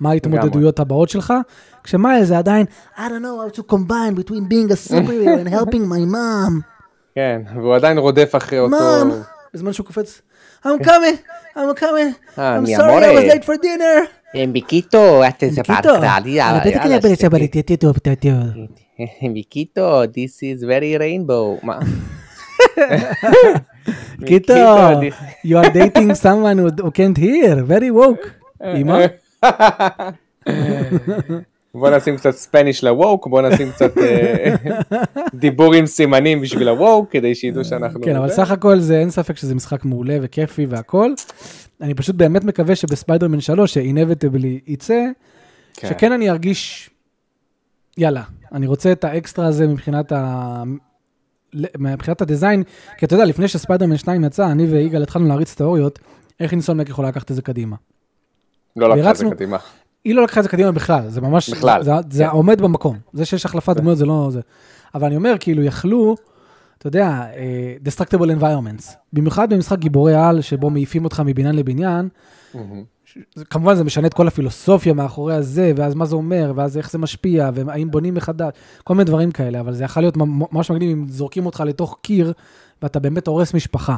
מה ההתמודדויות הבאות שלך? כשמיילס זה עדיין, I don't know how to combine between being a superhero and helping my mom. כן, והוא עדיין רודף אחרי אותו... mom. בזמן שהוא קופץ, I'm coming, I'm coming, אה, I'm sorry, I was late for dinner. Miquito, este se. מיקito, this is very rainbow. Miquito, you are dating someone who who can't hear, very woke. אמא? בוא נשים קצת ספניש לווק, בוא נשים קצת אה, דיבור עם סימנים בשביל הווק, כדי שידעו שאנחנו... כן, אבל. סך הכל זה, אין ספק שזה משחק מעולה וכיפי והכל. אני פשוט באמת מקווה שבספיידרמן 3, ש inevitably יצא, כן. שכן אני ארגיש, יאללה, אני רוצה את האקסטרה הזה מבחינת. מבחינת ה design, כי אתה יודע, לפני שספיידרמן 2 יצא, אני ויגאל התחלנו להריץ תיאוריות, איך אינסומניאק יכולה לקחת את זה קדימה. לא לקחה את זה קדימה. היא לא לקחה את זה קדימה בכלל, זה ממש, בכלל, זה, זה כן. עומד במקום. זה שיש החלפת דמויות זה לא זה. אבל אני אומר, כאילו, יכלו, אתה יודע, אה, destructible environments. במיוחד במשחק גיבורי על, שבו מעיפים אותך מבניין לבניין, מהמם. כמובן זה משנה את כל הפילוסופיה מאחורי הזה, ואז מה זה אומר, ואז איך זה משפיע, והאם בונים מחדש, כל מיני דברים כאלה, אבל זה יכול להיות ממ- ממש מגניב אם זורקים אותך לתוך קיר, ואתה באמת הורס משפחה.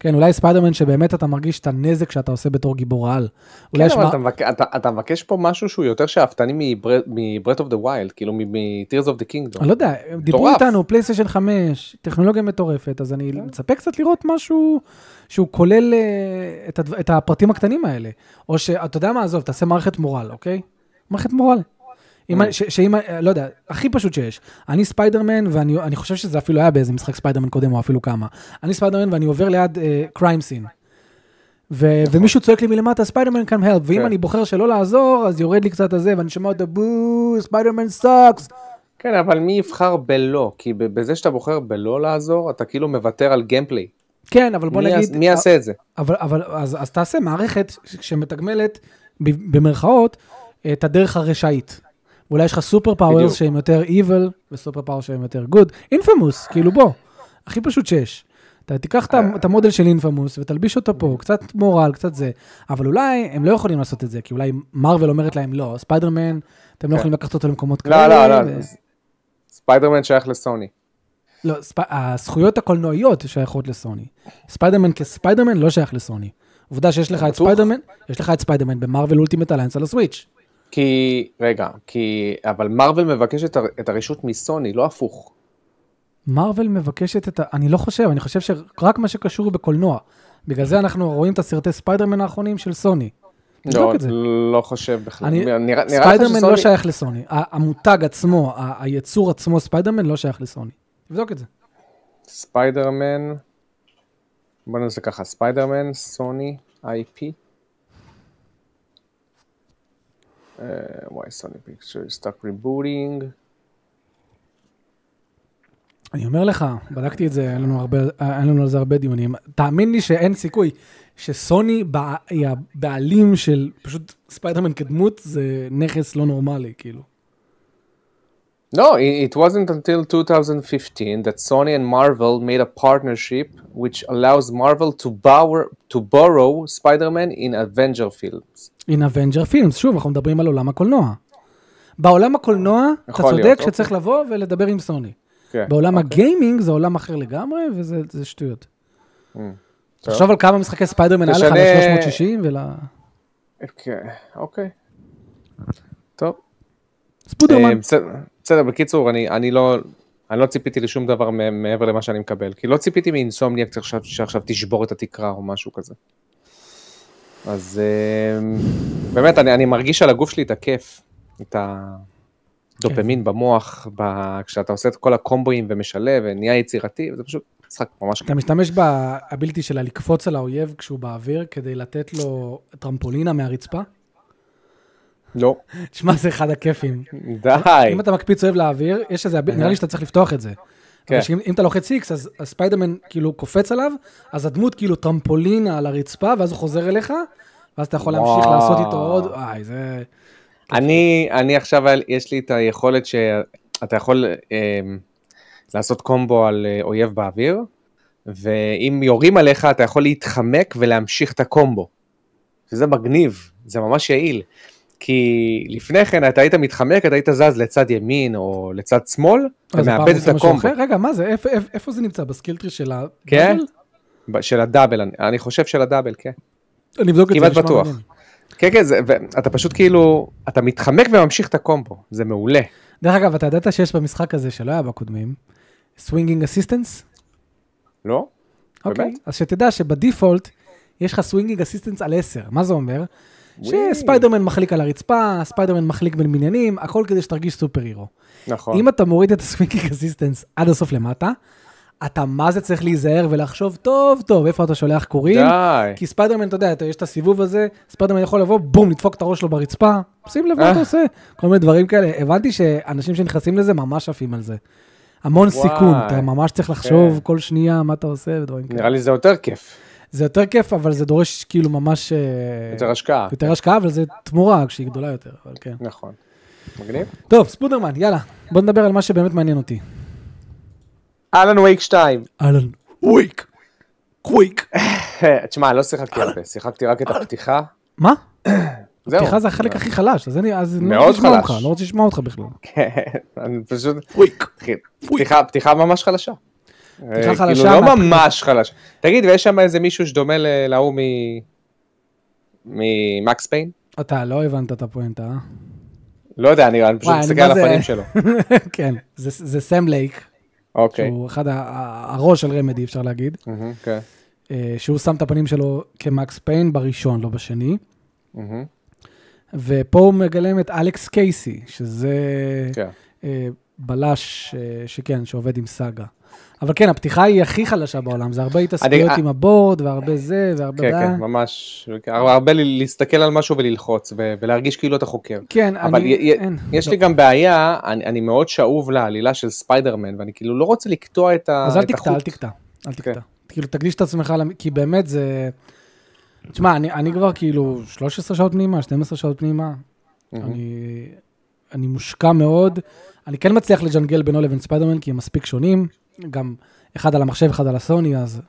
כן, אולי ספיידרמן שבאמת אתה מרגיש את הנזק שאתה עושה בתור גיבור על. כן, אבל מה- אתה מבק- אתה- אתה מבקש פה משהו שהוא יותר שאפתני מ Breath of the Wild, כאילו מ-Tears of the Kingdom. אני לא יודע, דיברו. איתנו, פלייסטיישן 5, טכנולוגיה מטורפת, אז אני מצפה קצת לראות משהו שהוא כולל אה, את, הדבר, את הפרטים הקטנים האלה. או שאתה יודע מה, עזוב, תעשה מערכת מורל, אוקיי? מערכת מורל. אם, אני- ש- שאם, אה, לא יודע, הכי פשוט שיש. אני ספיידרמן, ואני אני חושב שזה אפילו היה באיזה משחק ספיידרמן קודם, או אפילו כמה. אני ספיידרמן ואני עובר ליד crime scene. ו- ומישהו צועק לי מלמטה, ספיידרמן can help, ואם כן. אני בוחר שלא לעזור, אז יורד לי קצת הזה, ואני שומע אותו, בואו, ספיידרמן sucks. כן, אבל מי יבחר בלא? כי בזה שאתה בוחר בלא לעזור, אתה כאילו מוותר על gameplay. כן, אבל בוא מי נגיד... מי יעשה את זה? אבל, אבל אז, אז תעשה מערכת שמתגמלת, במרכאות, את הדרך הרשעית. אולי יש לך super powers. שהם יותר evil, ו super power שהם יותר good. אינפמוס, כאילו בוא, הכי פשוט שיש. אתה תיקח את ה- את המודל של אינפמוס ותלביש אותו פה, קצת מורל, קצת זה, אבל אולי הם לא יכולים לעשות את זה, כי אולי מרוויל אומרת להם, לא, ספיידרמן, אתם לא כן. יכולים לקחת אותו למקומות לא, כאלה. לא, לא. ו- ספיידרמן שייך לסוני. לא. הזכויות הקולנועיות שייכות לסוני. ספיידרמן כספיידרמן לא שייך לסוני. עובדה שיש לך את? ספיידרמן, יש לך את ספיידרמן ב Marvel Ultimate Alliance על הסוויץ'. כי, רגע, כי, אבל מארוול מבקש את, הרשות מסוני, לא הפוך. מרוויל מבקשת את ה... אני לא חושב, אני חושב שרק מה שקשור בקולנוע. בגלל זה אנחנו רואים את הסרטי ספיידרמן האחרונים של סוני. לא. לא חושב בכלל. אני- נראה לך ספיידרמן שסוני... לא שייך לסוני. המותג עצמו, ה- היצור עצמו, ספיידרמן, לא שייך לסוני. תבדוק את זה. ספיידרמן, בוא נעשה ככה, ספיידרמן, סוני, IP. אה, וואי, Sony Pictures, stuck rebooting. אני אומר לך, בדקתי את זה, היה לנו, הרבה, היה לנו על זה הרבה דיונים. תאמין לי שאין סיכוי שסוני בע- היא הבעלים של פשוט ספיידרמן כדמות, זה נכס לא נורמלי, כאילו. No, it it wasn't until 2015 that Sony and Marvel made a partnership which allows Marvel to borrow, to borrow Spider-Man in Avenger films. In Avenger Films, שוב, אנחנו מדברים על עולם הקולנוע. בעולם הקולנוע, אתה להיות, צודק אוקיי. שצריך לבוא ולדבר עם סוני. כן, בעולם אוקיי. הגיימינג זה עולם אחר לגמרי, וזה זה שטויות. טוב. תחשוב על כמה משחקי ספיידרמן היה לך תשנה- ל-360 ול... כן, אוקיי. טוב. ספודרמן. אה, בסדר, בקיצור, אני, לא... אני לא ציפיתי לשום דבר מעבר למה שאני מקבל, כי לא ציפיתי מאינסומניאק שעכשיו תשבור את התקרה או משהו כזה. אז אה, באמת, אני, אני מרגיש על הגוף שלי את הכיף, את הדופמין במוח, ב, כשאתה עושה את כל הקומבואים ומשלב ונהיה יצירתי, זה פשוט משחק ממש אתה משתמש באביליטי שלה לקפוץ על האויב כשהוא באוויר כדי לתת לו טרמפולינה מהרצפה? לא, תשמע, זה אחד הכיפים. די. אם אתה מקפיץ אויב לאוויר, יש איזה, נראה לי שאתה צריך לפתוח את זה. כן. שאם- אם אתה לוחץ X, אז הספיידרמן כאילו קופץ עליו, אז הדמות כאילו טרמפולינה על הרצפה, ואז הוא חוזר אליך, ואז אתה יכול להמשיך וואו. לעשות איתו עוד, וואי, זה... אני, אני עכשיו, יש לי את היכולת שאתה יכול אה, לעשות קומבו על אה, אויב באוויר, ואם יורים עליך אתה יכול להתחמק ולהמשיך את הקומבו. שזה מגניב, זה ממש יעיל. כי לפני כן אתה היית מתחמק, אתה היית זז לצד ימין או לצד שמאל, אז הפעם ומאבד את הקומבו. רגע, מה זה? איפה- איפה איפה זה נמצא? בסקילטרי של ה... כן? של הדאבל, אני, אני חושב של הדאבל, כן. אני אבדוק את זה, כמעט נשמע בטוח. מעניין. כן, כן, זה, ואתה פשוט כאילו, אתה מתחמק וממשיך את הקומבו, זה מעולה. דרך אגב, אתה ידעת שיש במשחק הזה, שלא היה בקודמים, swinging assistance? לא? אוקיי. באמת? אז שתדע שב default יש לך swinging assistance על 10. מה זה אומר? שספיידרמן מחליק על הרצפה, ספיידרמן מחליק בין בניינים, הכל כדי שתרגיש super hero. נכון. אם אתה מוריד את ה swinging assistance עד הסוף למטה, אתה מה זה צריך להיזהר ולחשוב טוב טוב איפה אתה שולח קורים. די. כי ספיידרמן, אתה יודע, אתה- יש את הסיבוב הזה, ספיידרמן יכול לבוא, בום, לדפוק את הראש שלו ברצפה, שים לב מה אה. אתה עושה, כל מיני דברים כאלה. הבנתי שאנשים שנכנסים לזה ממש עפים על זה. המון וואי. סיכון, אתה ממש צריך לחשוב כן. כל שנייה מה אתה עושה ודברים כאלה. נראה לי זה יותר כיף, זה יותר כיף, אבל זה דורש כאילו ממש... אה, יותר השקעה. יותר השקעה, אבל זה תמורה שהיא גדולה יותר, אבל כן. נכון. מגניב. טוב, ספיידרמן, יאללה, בוא נדבר על מה שבאמת מעניין אותי. אלן וייק 2. אהלן, וויק, קוויק. תשמע, לא שיחקתי הרבה, שיחקתי רק את הפתיחה. מה? זהו. פתיחה זה החלק הכי חלש, אז אני לא מאוד רוצה לשמוע חלש. אותך, לא רוצה לשמוע אותך בכלל. כן, אני פשוט... פתיחה ממש חלשה. אה, חלשה כאילו לא ממש חלש. תגיד, ויש שם איזה מישהו שדומה להוא. ממקס פיין? אתה לא הבנת את הפואנטה, אה? לא יודע, אני פשוט מסתכל על הפנים שלו. כן, זה סם לייק, אוקיי. שהוא אחד הראש של רמדי, אפשר להגיד, כן. אה, שהוא שם את הפנים שלו כמקס פיין בראשון, לא בשני. ופה הוא מגלם את אלכס קייסי, שזה כן. אה, בלש, שכן, שעובד עם סאגה. אבל כן, הפתיחה היא הכי חלשה בעולם, זה הרבה התעסקויות עם הבורד, והרבה זה, והרבה... כן. כן, ממש, הרבה ל- להסתכל על משהו וללחוץ, ולהרגיש כאילו אתה חוקר. כן, אבל אני... אין, יש לא. לי גם בעיה, אני מאוד שאוב לעלילה של ספיידרמן, ואני כאילו לא רוצה לקטוע את ה- אז אל תקטע, אל החוט. תקטע, אל כן. תקטע. כאילו, תקדיש את עצמך, כי באמת זה... תשמע, אני, כבר כאילו 13 שעות פנימה, 12 שעות פנימה. אני מושקע מאוד. אני כן מצליח לג'נגל בינו לבין ספיידרמן, כי הם מספיק שונים. גם אחד על המחשב, אחד על הסוני, אז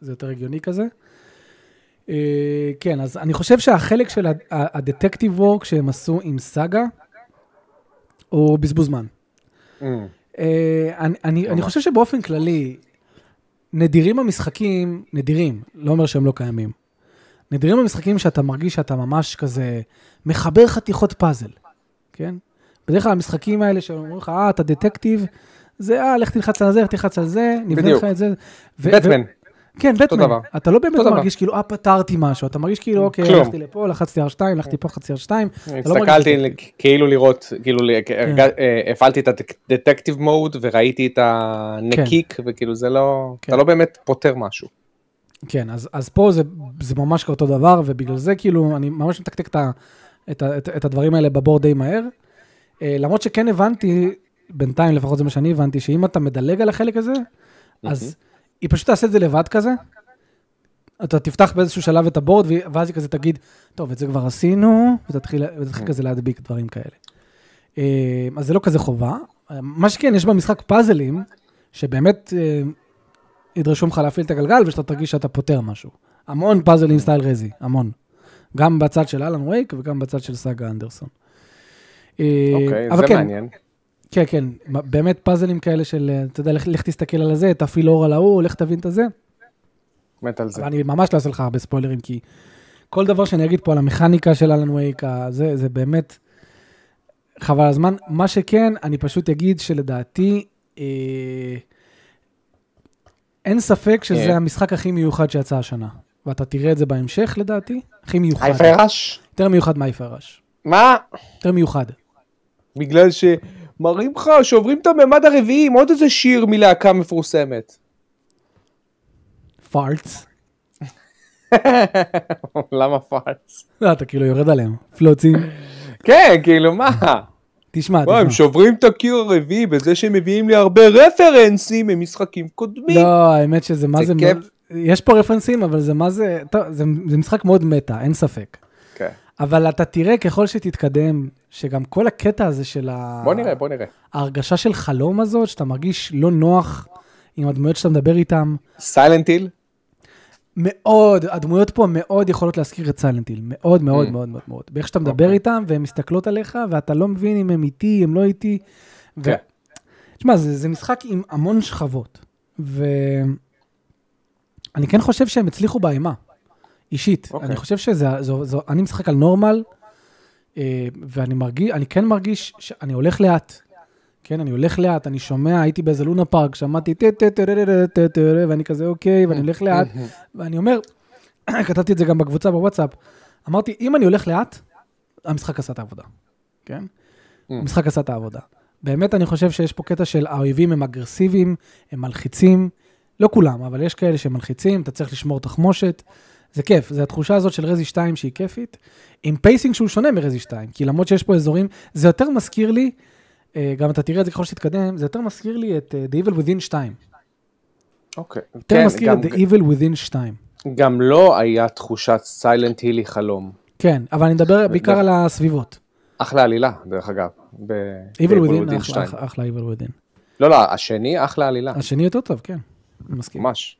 זה יותר הגיוני כזה. אה, כן, אז אני חושב שהחלק של הדטקטיב וורק שהם עשו עם סאגה, הוא בזבוז זמן. Mm. אה, אני, אני, אני ממש. חושב שבאופן כללי, נדירים המשחקים, נדירים, לא אומר שהם לא קיימים. נדירים המשחקים שאתה מרגיש שאתה ממש כזה מחבר חתיכות פאזל, כן? בדרך כלל המשחקים האלה שאומרים לך, אה, אתה דטקטיב, זה, אה, לך תלחץ על זה, תלחץ על זה, נבנה. לך את זה. בטמן, כן, בטמן. אתה לא באמת. מרגיש כאילו, אה, פטרתי משהו, אתה מרגיש כאילו, אוקיי. הלכתי לפה, לחצתי R2, הלכתי פה, לחצתי R2. אתה לא הסתכלתי. כאילו לראות, כאילו כן. הרגע- אה, הפעלתי את הדטקטיב מוד וראיתי את הנקיק, וכאילו זה לא, כן. אתה לא באמת פותר משהו. כן, אז, אז פה זה, זה ממש אותו דבר, ובגלל זה כאילו, אני ממש מתקתק את, ה- את, ה- את, את הדברים האלה בבור די מהר. אה, למרות שכן הבנתי, בינתיים לפחות זה מה שאני הבנתי, שאם אתה מדלג על החלק הזה, אז היא פשוט תעשה את זה לבד כזה. אתה תפתח באיזשהו שלב את הבורד, ואז היא כזה תגיד, טוב, את זה כבר עשינו, ותתחיל, ותתחיל כזה להדביק דברים כאלה. אה, אז זה לא כזה חובה. אה, מה שכן, יש במשחק פאזלים, שבאמת אה, ידרשו ממך להפעיל את הגלגל, ושאתה תרגיש שאתה פותר משהו. המון פאזלים סטייל רזי, המון. גם בצד של אלן וייק וגם בצד של סאגה אנדרסון. אוקיי, אבל זה כן, מעניין. כן, כן, באמת פאזלים כאלה של, אה, אתה יודע, לך, לך תסתכל על הזה, תפעיל אור על ההוא, לך תבין את הזה. מת על זה. אני ממש לא אעשה לך הרבה ספוילרים, כי כל דבר שאני אגיד פה על המכניקה של אלן וייק, זה, זה באמת חבל הזמן. מה שכן, אני פשוט אגיד שלדעתי, אה, אין ספק שזה אה. המשחק הכי מיוחד שיצא השנה. ואתה תראה את זה בהמשך, לדעתי, הכי מיוחד. היפה רש? יותר מיוחד מהיפרש. מה? יותר מיוחד. בגלל שמראים לך שעוברים את הממד הרביעי עם עוד איזה שיר מלהקה מפורסמת. פארטס. למה פארס? לא, אתה כאילו יורד עליהם. פלוצים. כן, כאילו מה? תשמע, מה, הם תשמע. שוברים את הקיר הרביעי בזה שהם מביאים לי הרבה רפרנסים ממשחקים קודמים. לא, האמת שזה מה זה. יש פה רפרנסים, אבל זה מה זה... טוב, זה, משחק מאוד מטה, אין ספק. כן. אבל אתה תראה ככל שתתקדם, שגם כל הקטע הזה של ה... בוא נראה, בוא נראה. ההרגשה של חלום הזאת, שאתה מרגיש לא נוח עם הדמויות שאתה מדבר איתן, סיילנט היל? מאוד, הדמויות פה מאוד יכולות להזכיר את סיילנטיל, מאוד מאוד Mm. מאוד מאוד מאוד. באיך שאתה מדבר אוקיי. איתן, והן מסתכלות עליך, ואתה לא מבין אם הם איתי, הם לא איתי. ו... כן. תשמע, זה, זה משחק עם המון שכבות, ואני כן חושב שהם הצליחו באימה, אישית. אוקיי. אני חושב שזה, זו, זו, אני משחק על נורמל, ואני מרגיש, אני כן מרגיש שאני הולך לאט. כן, אני הולך לאט, אני שומע, הייתי באיזה לונה פארק, שמעתי טה טה טה טה טה טה טה, ואני כזה אוקיי, ואני הולך לאט, ואני אומר, כתבתי את זה גם בקבוצה בוואטסאפ, אמרתי, אם אני הולך לאט, המשחק עשה את העבודה, כן? המשחק עשה את העבודה. באמת אני חושב שיש פה קטע של האויבים הם אגרסיביים, הם מלחיצים, לא כולם, אבל יש כאלה שהם מלחיצים, אתה צריך לשמור תחמושת, זה כיף, זה התחושה הזאת של רזי 2 שהיא כיפית, עם pacing שהוא שונה מרזי 2, כי למרות שיש פה אזורים, זה יותר מזכיר לי, אה, גם אתה תראה את זה ככל שתתקדם, זה יותר מזכיר לי את אה, The Evil Within 2. אוקיי. יותר כן, מזכיר גם- את The Evil Within 2. גם לא היה תחושת סיילנט הילי חלום. כן, אבל אני מדבר בעיקר על הסביבות. אחלה עלילה, דרך אגב. ב- Evil Within, אחלה- 2. אחלה- Evil Within. לא, לא, השני אחלה עלילה. השני יותר טוב, כן. אני מסכים. ממש.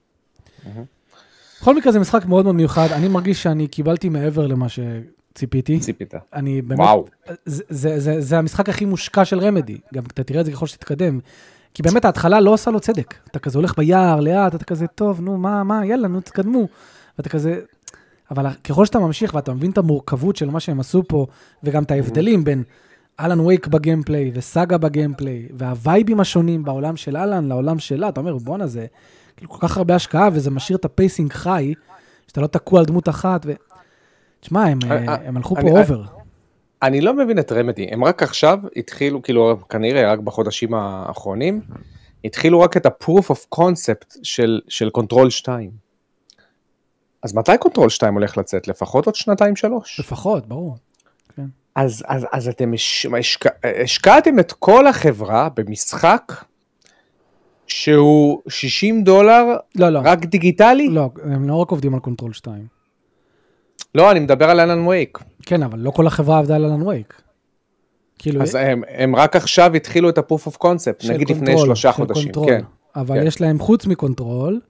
בכל מקרה זה משחק מאוד מאוד מיוחד, אני מרגיש שאני קיבלתי מעבר למה שציפיתי. ציפית. אני באמת, וואו. זה, זה, זה, זה המשחק הכי מושקע של רמדי, גם אתה תראה את זה ככל שתתקדם. כי באמת ההתחלה לא עושה לו צדק. אתה כזה הולך ביער, לאט, אתה כזה, טוב, נו, מה, מה, יאללה, נו, תתקדמו. ואתה כזה... אבל ככל שאתה ממשיך ואתה מבין את המורכבות של מה שהם עשו פה, וגם את ההבדלים בין אלן וייק ב gameplay, וסאגה ב gameplay, והווייבים השונים בעולם של אלן לעולם שלה, אתה אומר, בואנה, זה כאילו כל כך הרבה השקעה, וזה משאיר את ה pacing חי, שאתה לא תקוע על דמות אחת, ו... תשמע, הם, אה, אה, הם הלכו פה אני- over. אני לא מבין את רמדי, הם רק עכשיו התחילו, כאילו כנראה רק בחודשים האחרונים, התחילו רק את ה-proof of concept של, של קונטרול 2. אז מתי קונטרול 2 הולך לצאת? לפחות עוד שנתיים שלוש. לפחות, ברור. אז, אז, אז אתם הש, השק, השקעתם את כל החברה במשחק שהוא 60 דולר לא, לא. רק דיגיטלי? לא, הם לא רק עובדים על קונטרול 2. לא, אני מדבר על אלן וייק. כן, אבל לא כל החברה עבדה על אלן וייק. כאילו, אז הם, הם רק עכשיו התחילו את ה-proof of concept, נגיד לפני קונטרול, שלושה של חודשים. קונטרול. כן. אבל כן. יש להם, חוץ מקונטרול,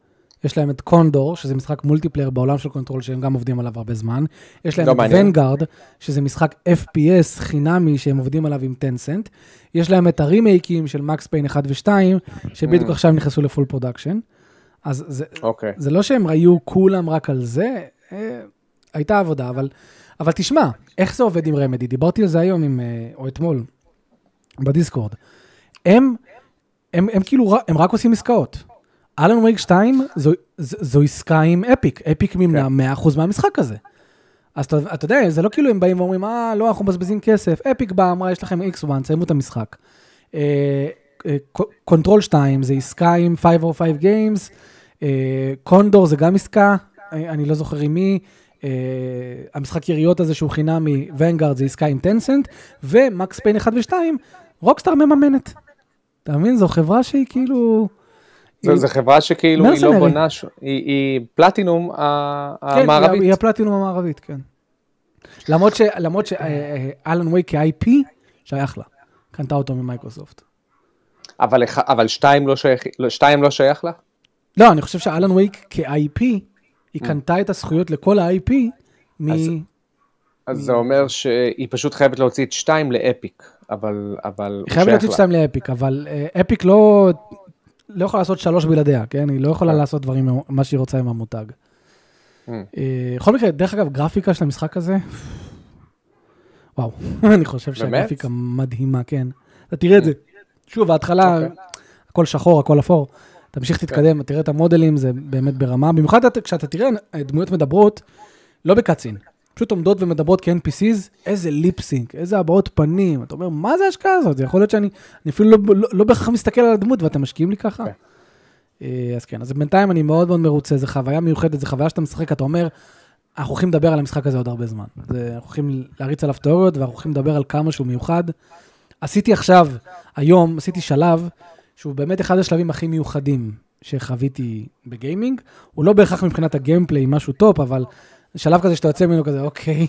יש להם את קונדור, שזה משחק multiplayer בעולם של קונטרול, שהם גם עובדים עליו הרבה זמן. יש להם לא את מעניין. ונגארד, שזה משחק FPS חינמי שהם עובדים עליו עם טנסנט. יש להם את הרימייקים של מקס פיין 1 ו-2, שבדיוק Mm. עכשיו נכנסו ל full production. אז זה, אוקיי. זה לא שהם היו כולם רק על זה, אה, הייתה עבודה, אבל, אבל תשמע, איך זה עובד עם רמדי? דיברתי על זה היום עם, אה, או אתמול, בדיסקורד. הם, הם, הם כאילו, ר- הם רק עושים עסקאות. אלן וייק 2 זו, זו, זו עסקה עם Epic, Epic מימנה 100% מהמשחק הזה. אז אתה, אתה יודע, זה לא כאילו הם באים ואומרים, אה, לא, אנחנו מבזבזים כסף. Epic באה, אמרה, יש לכם X1, סיימו את המשחק. אה, אה, קונטרול 2 זה עסקה עם 505 Games, אה, קונדור זה גם עסקה, אה, אני לא זוכר עם מי, אה, המשחק יריות הזה שהוא חינמי, ונגארד זה עסקה עם טנסנט, ומקס פיין 1 ו-2, רוקסטאר מממנת. אתה מבין? זו חברה שהיא כאילו... זו זו חברה שכאילו היא לא. בואנה, ש- היא היא פלטינום כן, היא- המערבית. היא הפלטינום המערבית, כן. למרות ש- למרות שאלן וייק כ-IP שייך לה. קנתה אותו ממייקרוסופט. אבל אבל שתיים לא שייך, לא, שתיים לא שייך לה? לא, אני חושב שאלן וייק כ-IP, היא קנתה את הזכויות לכל ה-IP מ... אז- אז זה אומר שהיא פשוט חייבת להוציא את שתיים לאפיק, אבל אבל היא חייבת להוציא לה. שתיים לאפיק, אבל אה, אפיק לא לא יכולה לעשות שלוש בלעדיה, כן? היא לא יכולה לעשות דברים, מה שהיא רוצה עם המותג. Mm. אה, בכל מקרה, דרך אגב, גרפיקה של המשחק הזה, וואו, אני חושב? שהגרפיקה מדהימה, כן. אתה תראה את זה. שוב, ההתחלה, אוקיי. הכל שחור, הכל אפור. תמשיך, תתקדם, תראה את המודלים, זה באמת ברמה. במיוחד אתה- כשאתה תראה דמויות מדברות, לא בקאצין, פשוט עומדות ומדברות כ-NPCs, איזה ליפסינק, איזה הבעות פנים. אתה אומר, מה זה ההשקעה הזאת? זה יכול להיות שאני אני אפילו לא, לא, לא בהכרח מסתכל על הדמות ואתם משקיעים לי ככה. כן. אה, אז כן, אז בינתיים אני מאוד מאוד מרוצה, זו חוויה מיוחדת, זו חוויה שאתה משחק, אתה אומר, אנחנו הולכים לדבר על המשחק הזה עוד הרבה זמן. זה, אנחנו הולכים להריץ עליו תיאוריות, ואנחנו הולכים לדבר על כמה שהוא מיוחד. עשיתי עכשיו, היום, עשיתי שלב, שהוא באמת אחד השלבים הכי מיוחדים שחוויתי ב gaming. הוא לא בהכרח מבחינת ה gameplay משהו top, אבל שלב כזה שאתה יוצא ממנו כזה, אוקיי,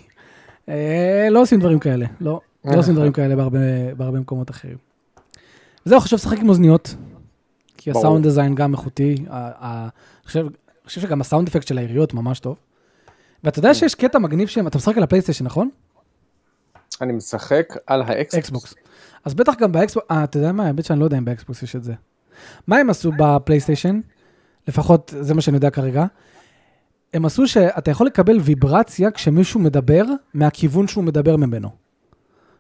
אה, לא עושים דברים כאלה, לא, לא עושים דברים כאלה בהרבה, מקומות אחרים. וזהו, חושב לשחק עם אוזניות, כי. ה sound design גם איכותי, אני חושב, שגם ה sound effect של היריות ממש טוב. ואתה יודע שיש קטע מגניב שהם, אתה משחק על הפלייסטיישן, נכון? אני משחק על האקסבוקס. אקסבוקס. אז בטח גם באקסבוקס, אה, אתה יודע מה, האמת שאני לא יודע אם באקסבוקס יש את זה. מה הם עשו בפלייסטיישן? לפחות זה מה שאני יודע כרגע. הם עשו שאתה יכול לקבל ויברציה כשמישהו מדבר מהכיוון שהוא מדבר ממנו.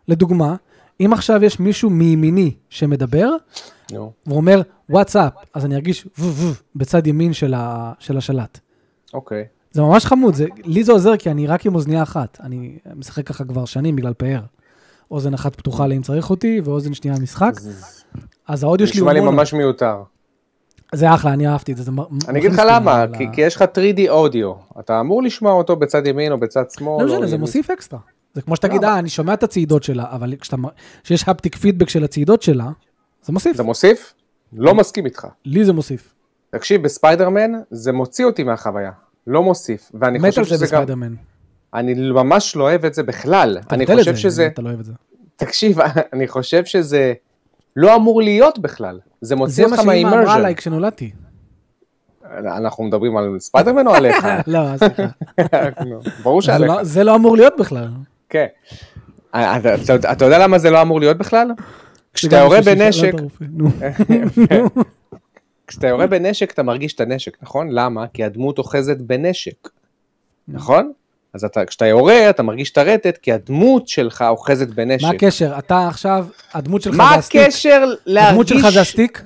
לדוגמה, אם עכשיו יש מישהו מימיני שמדבר, נו, והוא אומר, וואטסאפ, אז אני ארגיש וו בצד ימין של, ה, של השלט. אוקיי. זה ממש חמוד, זה, לי זה עוזר כי אני רק עם אוזנייה אחת. אני משחק ככה כבר שנים בגלל פאר. אוזן אחת פתוחה לי אם צריך אותי, ואוזן שנייה משחק. אז האודיו שלי נשמע לי מונו. ממש מיותר. זה אחלה, אני אהבתי את זה. זה אני אגיד לך למה, ל- כי כי יש לך 3D אודיו. אתה אמור לשמוע אותו בצד ימין או בצד שמאל. לא משנה, זה. מוסיף אקסטרה. זה כמו שתגיד, לא, אה, אני שומע את הצעידות שלה, אבל כשיש haptic feedback של הצעידות שלה, זה מוסיף. זה מוסיף? לא מסכים איתך. לי זה מוסיף. תקשיב, בספיידרמן זה מוציא אותי מהחוויה. לא מוסיף. ואני מת חושב על זה שזה גם... בספיידרמן. אני ממש לא אוהב את זה בכלל. אני חושב זה, שזה... אתה לא אוהב את זה. תקשיב, אני חושב שזה לא אמור להיות בכלל. זה מוציא זה מה אותך שאמא אמרה מה immersion. עליי כשנולדתי. אנחנו מדברים על ספיידרמן או עליך? לא, סליחה. ברור זה שעליך. לא- זה לא אמור להיות בכלל. כן. אתה- יודע למה זה לא אמור להיות בכלל? כשאתה יורה בנשק. כשאתה יורה בנשק אתה מרגיש את הנשק, נכון? למה? כי הדמות אוחזת בנשק, נכון? אז אתה, כשאתה יורה אתה מרגיש את הרטט כי הדמות שלך אוחזת בנשק. מה הקשר? אתה עכשיו, הדמות שלך מה זה הסטיק. הקשר להרגיש... הדמות שלך זה הסטיק,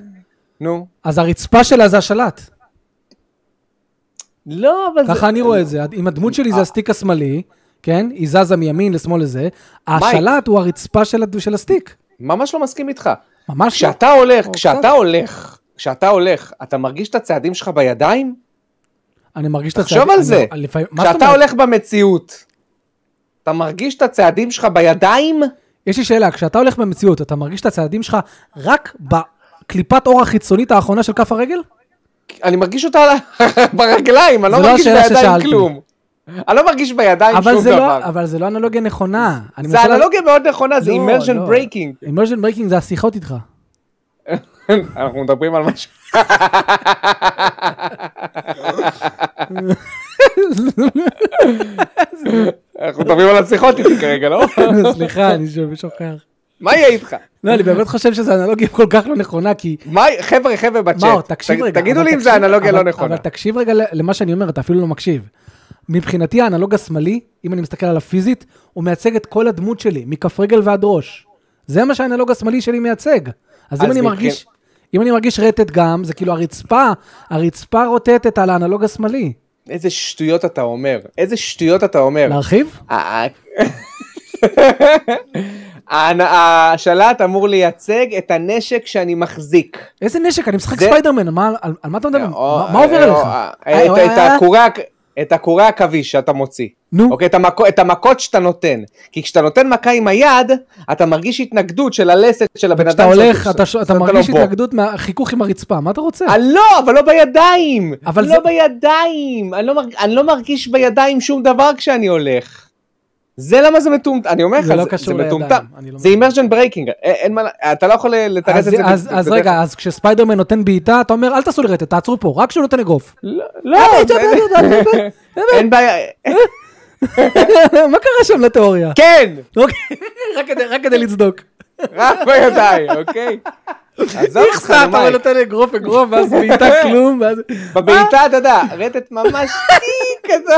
נו. אז הרצפה שלה זה השלט. לא, אבל ככה אני רואה את זה. אם הדמות שלי זה הסטיק השמאלי, כן? היא זזה מימין לשמאל לזה, השלט הוא הרצפה של הסטיק. ממש לא מסכים איתך. ממש לא. כשאתה הולך, או כשאתה. הולך, כשאתה הולך, אתה מרגיש את הצעדים שלך בידיים? אני מרגיש את תחשוב הצעדים- על זה. כשאתה? הולך במציאות, אתה מרגיש את הצעדים שלך בידיים? יש לי שאלה, כשאתה הולך במציאות, אתה מרגיש את הצעדים שלך רק בקליפת אור החיצונית האחרונה של כף הרגל? אני מרגיש אותה ברגליים, אני לא לא מרגיש בידיים. כלום. אני לא מרגיש בידיים אבל שום זה דבר. לא- אבל זה לא אנלוגיה נכונה. זה אנלוגיה מאוד נכונה, זה לא, immersion לא. breaking. immersion breaking זה השיחות איתך. אנחנו מדברים על משהו. אנחנו מדברים על השיחות איתי כרגע, לא? סליחה, אני שוב שוכח. מה יהיה איתך? לא, אני באמת חושב שזו אנלוגיה כל כך לא נכונה, כי... מה, חבר'ה, חבר'ה בצ'אט. תגידו לי אם זה אנלוגיה לא נכונה. אבל תקשיב רגע למה שאני אומר, אתה אפילו לא מקשיב. מבחינתי האנלוג השמאלי, אם אני מסתכל על הפיזית, הוא מייצג את כל הדמות שלי, מכף רגל ועד ראש. זה מה שהאנלוג השמאלי שלי מייצג. אז אם אז אני מבחין- מרגיש... אם אני מרגיש רטט גם, זה כאילו הרצפה, הרצפה רוטטת על האנלוג השמאלי. איזה שטויות אתה אומר, איזה שטויות אתה אומר. להרחיב? ה- האנ- השלט אמור לייצג את הנשק שאני מחזיק. איזה נשק? אני משחק ספיידרמן, על מה אתה מדבר? מה- עובר או- עליך? את- אה, אה, הקורי העכביש שאתה מוציא. נו, אוקיי, את המכו- את המכות שאתה נותן. כי כשאתה נותן מכה עם היד, אתה מרגיש התנגדות של הלסת של הבן אדם. כשאתה הולך, אתה ש- אתה מרגיש לא. התנגדות מהחיכוך עם הרצפה, מה אתה רוצה? אה, לא, אבל לא בידיים. אבל לא זה- בידיים. אני לא, מרג... אני לא מרגיש בידיים שום דבר כשאני הולך. זה למה זה מטומטם, אני אומר לך, זה לא זה, קשור זה מטומטם. לא זה מבין. immersion breaking, אין מה, אתה לא יכול לתרץ את זה. אז, אז רגע, אז כשספיידרמן נותן בעיטה, אתה אומר, אל תעשו לי רטט, תעצרו פה, רק כשהוא נותן אגרוף. לא, לא, אה, אין בעיה, מה קרה שם לתיאוריה? כן, אוקיי, רק כדי- לצדוק. רק בידיים, אוקיי? עזוב אותך, נו, אתה מה, נותן אגרוף אגרוף, ואז בעיטה כלום, ואז... בבעיטה, אתה יודע, רטט ממש טיק כזה.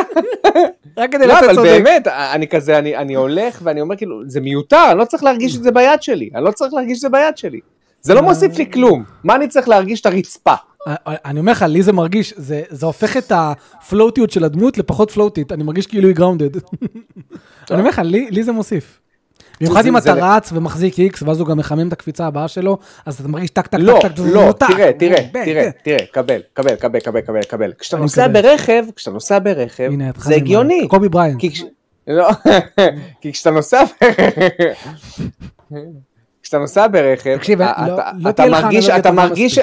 רק כדי לא, לצאת אבל צודק. באמת, אני כזה, אני הולך ואני אומר כאילו, זה מיותר, אני לא צריך להרגיש את זה ביד שלי, אני לא צריך להרגיש את זה ביד שלי. זה לא מוסיף לי כלום, מה אני צריך להרגיש את הרצפה? אה, אני אומר לך, לי זה מרגיש, זה זה הופך את הפלוטיות של הדמות לפחות פלוטית, אני מרגיש כאילו היא grounded. אני אומר לך, לי לי זה מוסיף. במיוחד אם אתה רץ ומחזיק איקס, ואז הוא גם מחמם את הקפיצה הבאה שלו, אז אתה מרגיש טק טק לא, טק טק, לא, טק, תראה, תראה, תראה, כן. תראה, קבל, קבל, קבל, קבל, קבל, קבל. כשאתה נוסע. ברכב, כשאתה נוסע ברכב, זה הגיוני. קובי בריינט. לא, כי כשאתה נוסע כשאתה נוסע ברכב, תקשיב, אתה- לא- אתה- לא אתה מרגיש, אתה מרגיש,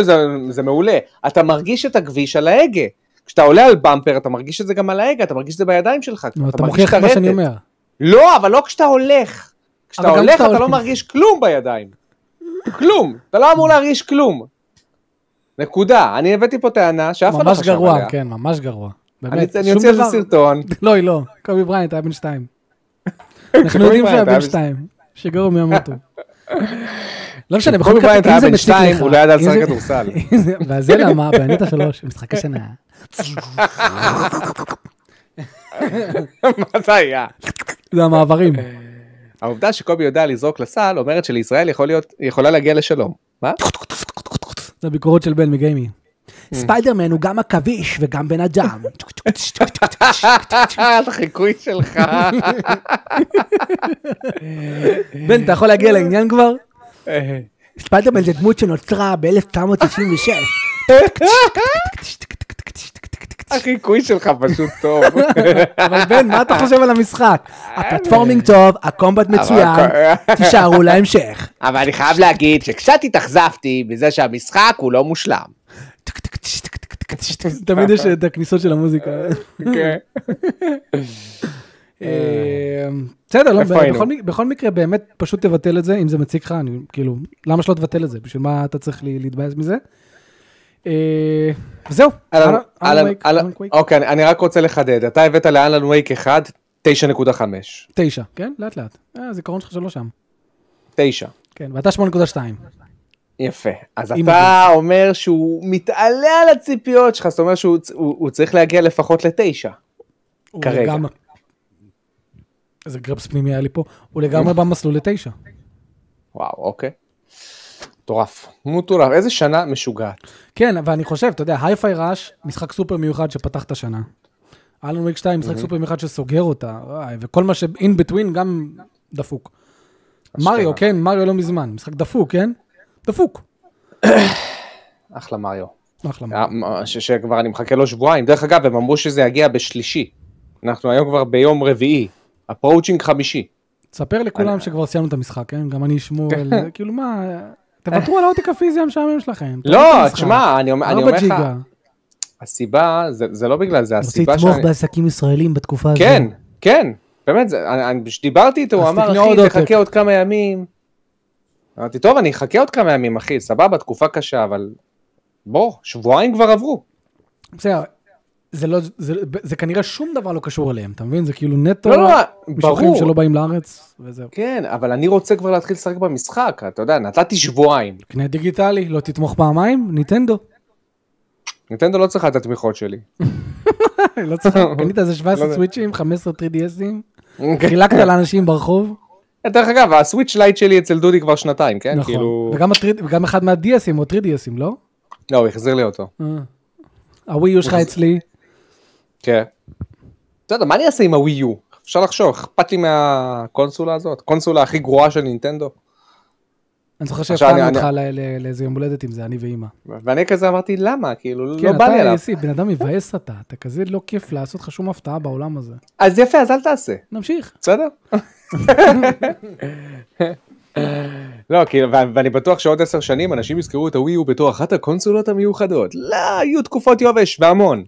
זה- זה מעולה, אתה מרגיש את הכביש על ההגה. כשאתה עולה על במפר, אתה מרגיש את זה גם על ההגה, אתה מרגיש את זה בידיים שלך. אתה מוכיח את מה שאני. אומר. לא, אבל לא כשאתה הולך. כשאתה הולך אתה לא. מרגיש כלום בידיים. כלום. אתה לא אמור להרגיש כלום. נקודה. אני הבאתי פה טענה שאף אחד לא ממש חשב עליה. גרוע, כן, ממש גרוע. באמת, אני אוציא על זה. סרטון. לא, היא לא. קובי בריינט היה בן שתיים. אנחנו יודעים שהיה בן שתיים. שגרו מימותו. לא משנה, בכל מקרה, אם היה זה בן מציק שתיים, לך, הוא לא ידע לשחק כדורסל. אם זה- וזה למה, בענית השלוש, משחק השנה. מה זה היה? זה המעברים. העובדה שקובי יודע לזרוק לסל אומרת שלישראל יכולה להגיע לשלום. מה? זה הביקורות של בן מגיימי. ספיידרמן הוא גם עכביש וגם בן אדם. החיקוי שלך. בן, אתה יכול להגיע לעניין כבר? ספיידרמן זה דמות שנוצרה ב-1996. החיקוי שלך פשוט טוב. אבל בן, מה אתה חושב על המשחק? ה platforming טוב, ה combat מצוין, תישארו להמשך. אבל אני חייב להגיד שקצת התאכזבתי מזה שהמשחק הוא לא מושלם. תמיד יש את הכניסות של המוזיקה. כן. אה, בסדר, לא? בכל מק- בכל מקרה באמת פשוט תבטל את זה, אם זה מציק לך, אני כאילו, למה שלא תבטל את זה? בשביל מה אתה צריך להתבאס מזה? אה, זהו, אהלן, וייק. אוקיי, אני- רק רוצה לחדד, אתה הבאת לאלן וייק 1, 9.5. תשע, כן? לאט לאט. אה, הזיכרון שלך שלא שם. 9. כן, ואתה 8.2. יפה. אז אתה אומר שהוא מתעלה על הציפיות שלך, זאת אומרת שהוא הוא- הוא צריך להגיע לפחות לתשע. כרגע. לגמרי- איזה גרפס פנימי היה לי פה. הוא לגמרי במסלול לתשע. וואו, אוקיי. מטורף. מטורף. איזה שנה משוגעת. כן, אבל אני חושב, אתה יודע, Hi-Fi Rush, משחק סופר מיוחד שפתח את השנה. אלן וייק 2, משחק סופר מיוחד שסוגר אותה, וכל מה ש-in between גם דפוק. מריו, כן, מריו לא מזמן, משחק דפוק, כן? דפוק. אחלה מריו. אחלה. אה, ש- שכבר אני מחכה לו שבועיים. דרך אגב, הם אמרו שזה יגיע בשלישי. אנחנו היום כבר ביום רביעי. אפרוצ'ינג חמישי. תספר לכולם שכבר סיימנו את המשחק, כן? גם אני אשמור על... כאילו מה, תוותרו על העותק הפיזי המשעמם שלכם. לא. תשמע, אני אומר אומר לך. הסיבה, זה זה לא בגלל זה, רוצה הסיבה לתמוך שאני... בעסקים ישראלים בתקופה הזו. כן, כן, באמת, זה- אני- אני- כשדיברתי איתו, הוא אמר, אחי, עותק." תחכה עוד כמה ימים. אמרתי, טוב, אני אחכה עוד כמה ימים, אחי, סבבה, תקופה קשה, אבל בוא, שבועיים כבר עברו. בסדר, זה לא, זה, זה כנראה שום דבר לא קשור אליהם, אתה מבין? זה כאילו נטו לא, לא, משלוחים ברור. שלא באים לארץ, וזהו. כן, אבל אני רוצה כבר להתחיל לשחק במשחק, אתה יודע, נתתי שבועיים. קנה דיגיטלי, לא תתמוך פעמיים? ניטנדו. נינטנדו לא צריכה את התמיכות שלי. לא צריך, קנית איזה 17 לא- סוויצ'ים, 15 3DSים, חילקת לאנשים ברחוב. דרך אגב, הסוויץ' לייט שלי אצל דודי כבר שנתיים, כן? נכון. כאילו... וגם הטריד- וגם אחד מה-DSים או 3DSים, לא? לא, הוא החזיר לי אותו. אה. הווי יו שלך אצלי. כן. בסדר, מה אני אעשה עם הווי יו? אפשר לחשוב, אכפת לי מהקונסולה הזאת? קונסולה הכי גרועה של נינטנדו? אני זוכר אני- אותך לאיזה יום הולדת עם זה, אני ואימא. ואני כזה אמרתי, למה? כאילו, כן, לא בא לי אתה עליו. יסי, בן אדם מבאס אתה, אתה כזה לא כיף לעשות לך שום הפתעה בעולם הזה. אז יפה, אז אל תעשה, נמשיך. בסדר? לא, כאילו, ואני בטוח שעוד עשר שנים אנשים יזכרו את הווי יו בתור אחת הקונסולות המיוחדות. לא, היו תקופות יובש והמון.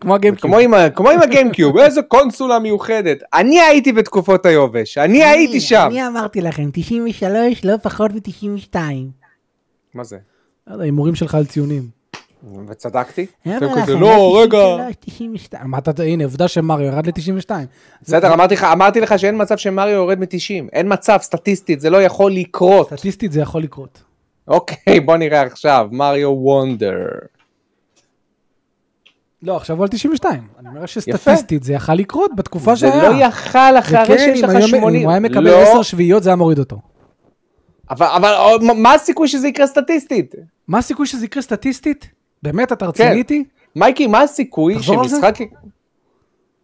כמו הגיימקיוב. כמו עם, הגיימקיוב, איזה קונסולה מיוחדת. אני הייתי בתקופות היובש, אני הייתי שם. אני אמרתי לכם, 93 לא פחות מ-92. מה זה? הימורים שלך על ציונים. וצדקתי? כזה, לא, רגע. 93, 92. מה אתה, הנה, עובדה שמריו ירד ל-92. בסדר, אמרתי לך, אמרתי לך שאין מצב שמריו יורד מ-90. אין מצב, סטטיסטית, זה לא יכול לקרות. סטטיסטית זה יכול לקרות. אוקיי, בוא נראה עכשיו, מריו וונדר. לא, עכשיו הוא על 92. אני אומר שסטטיסטית זה יכל לקרות בתקופה זה שהיה. לא יכל אחרי שיש לך היום- 80. אם הוא היה מקבל לא, 10 שביעיות זה היה מוריד אותו. אבל, אבל מה- מה הסיכוי שזה יקרה סטטיסטית? מה הסיכוי שזה יקרה סטטיסטית? באמת, אתה רציני כן. איתי? מייקי, מה הסיכוי? שמשחק...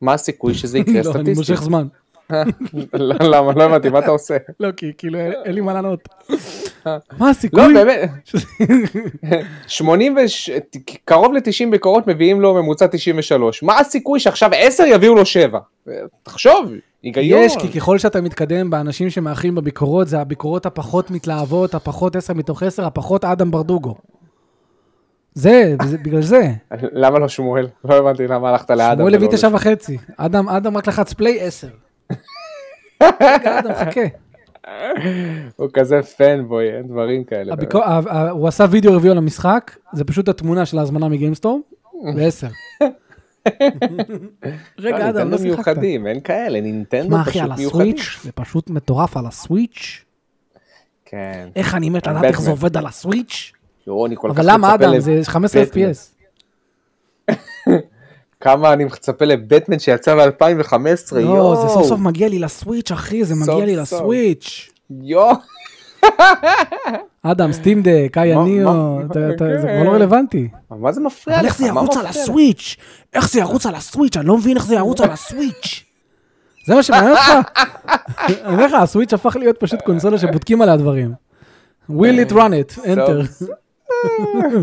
מה הסיכוי שזה יקרה לא, אני סטטיסטית? מושך זמן. למה? לא הבנתי, מה אתה עושה? לא, כי כאילו אין לי מה לענות. מה לא, הסיכוי? באמת. 80 וש... קרוב ל-90 ביקורות מביאים לו ממוצע 93. מה הסיכוי שעכשיו 10 יביאו לו 7? תחשוב, היגיון. יש, כי ככל שאתה מתקדם באנשים שמאחרים בביקורות, זה הביקורות הפחות מתלהבות, הפחות 10 מתוך 10, הפחות אדם ברדוגו. זה, בגלל זה. למה לא שמואל? לא הבנתי למה הלכת לאדם. שמואל הביא תשע וחצי. אדם, אדם רק לחץ play 10. רגע, אדם, חכה. הוא כזה fanboy, אין דברים כאלה. הביקור- הוא עשה וידאו רביעו על המשחק, זה פשוט התמונה של ההזמנה מגיימסטור, ב-10. רגע, אדם, לא שיחקת. מיוחדים, אין כאלה, נינטנדו מה אחי, פשוט על מיוחדים. הסוויץ', זה פשוט מטורף על הסוויץ'. כן. איך אני מת לדעת איך זה עובד על הסוויץ'. אני כל כך אבל למה מצפה אדם, זה 15 בטמן. FPS. כמה אני מצפה לבטמן שיצא ב-2015, לא, יואו. זה סוף סוף מגיע לי לסוויץ', אחי, זה מגיע לי. לסוויץ'. יואו. אדם, סטים דק, Aya Neo, זה. כבר לא רלוונטי. מה זה מפריע לך? אבל איך זה ירוץ על? הסוויץ'? איך זה ירוץ על הסוויץ'? אני לא מבין איך זה ירוץ על הסוויץ'. זה מה שמעניין אותך? אני אומר לך, הסוויץ' הפך להיות פשוט קונסולה שבודקים עליה דברים. will it run it, enter.